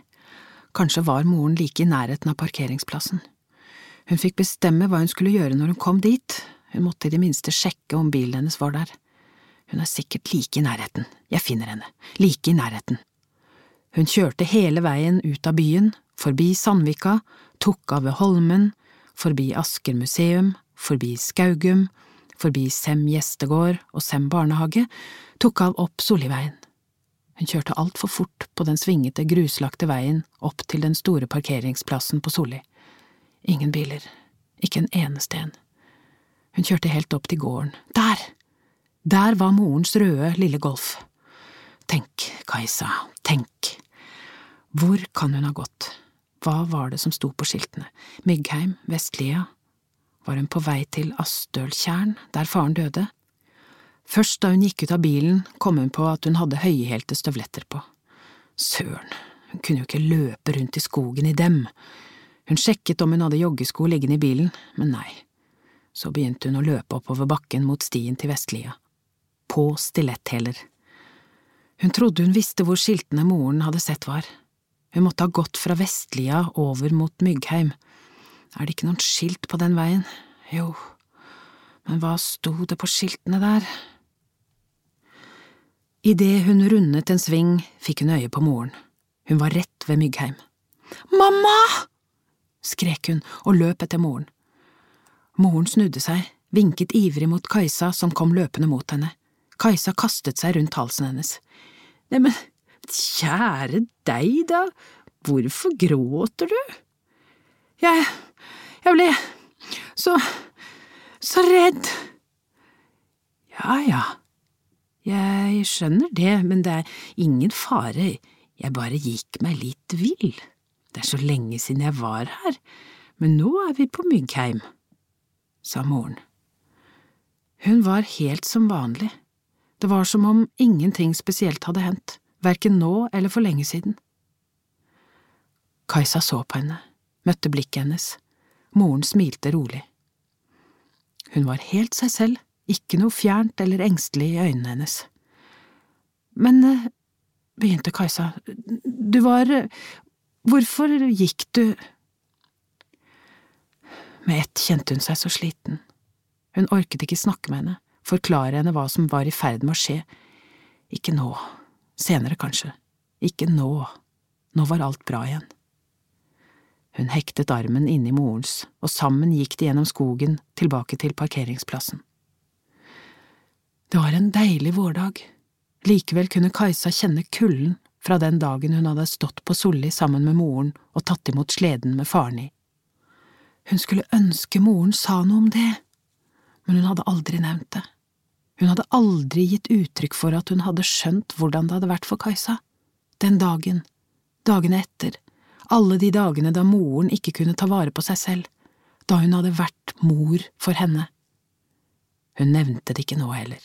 Kanskje var moren like i nærheten av parkeringsplassen. Hun fikk bestemme hva hun skulle gjøre når hun kom dit, hun måtte i det minste sjekke om bilen hennes var der. Hun er sikkert like i nærheten, jeg finner henne, like i nærheten. Hun kjørte hele veien ut av byen, forbi Sandvika, tok av ved Holmen, forbi Asker museum, forbi Skaugum, forbi Sem gjestegård og Sem barnehage, tok av opp Solliveien. Hun kjørte altfor fort på den svingete, gruslagte veien opp til den store parkeringsplassen på Solli. Ingen biler, ikke en eneste en. Hun kjørte helt opp til gården. Der! Der var morens røde, lille Golf. Tenk, Kajsa, tenk. Hvor kan hun ha gått? Hva var det som sto på skiltene? Myggheim, Vestlia? Var hun på vei til Astøltjern, der faren døde? Først da hun gikk ut av bilen, kom hun på at hun hadde høyhælte støvletter på. Søren, hun kunne jo ikke løpe rundt i skogen i dem. Hun sjekket om hun hadde joggesko liggende i bilen, men nei. Så begynte hun å løpe oppover bakken mot stien til Vestlia. På stiletthæler. Hun trodde hun visste hvor skiltene moren hadde sett var. Hun måtte ha gått fra Vestlia over mot Myggheim. Er det ikke noen skilt på den veien? Jo, men hva sto det på skiltene der? Idet hun rundet en sving, fikk hun øye på moren. Hun var rett ved Myggheim. Mamma! skrek hun og løp etter moren. Moren snudde seg, vinket ivrig mot Kajsa som kom løpende mot henne. Kajsa kastet seg rundt halsen hennes. Neimen, kjære deg, da, hvorfor gråter du? Jeg… jeg ble så… så redd. Ja ja, jeg skjønner det, men det er ingen fare, jeg bare gikk meg litt vill. Det er så lenge siden jeg var her, men nå er vi på Myggheim, sa moren. Hun var helt som vanlig, det var som om ingenting spesielt hadde hendt, verken nå eller for lenge siden. Kajsa så på henne, møtte blikket hennes, moren smilte rolig. Hun var helt seg selv, ikke noe fjernt eller engstelig i øynene hennes. Men, eh, begynte Kajsa, du var hvorfor gikk du… Med ett kjente hun seg så sliten. Hun orket ikke snakke med henne, forklare henne hva som var i ferd med å skje. Ikke nå, senere kanskje, ikke nå, nå var alt bra igjen. Hun hektet armen inni morens, og sammen gikk de gjennom skogen tilbake til parkeringsplassen. Det var en deilig vårdag, likevel kunne Kajsa kjenne kulden fra den dagen hun hadde stått på Solli sammen med moren og tatt imot sleden med faren i. Hun skulle ønske moren sa noe om det, men hun hadde aldri nevnt det. Hun hadde aldri gitt uttrykk for at hun hadde skjønt hvordan det hadde vært for Kajsa. Den dagen, dagene etter, alle de dagene da moren ikke kunne ta vare på seg selv, da hun hadde vært mor for henne. Hun nevnte det ikke nå heller.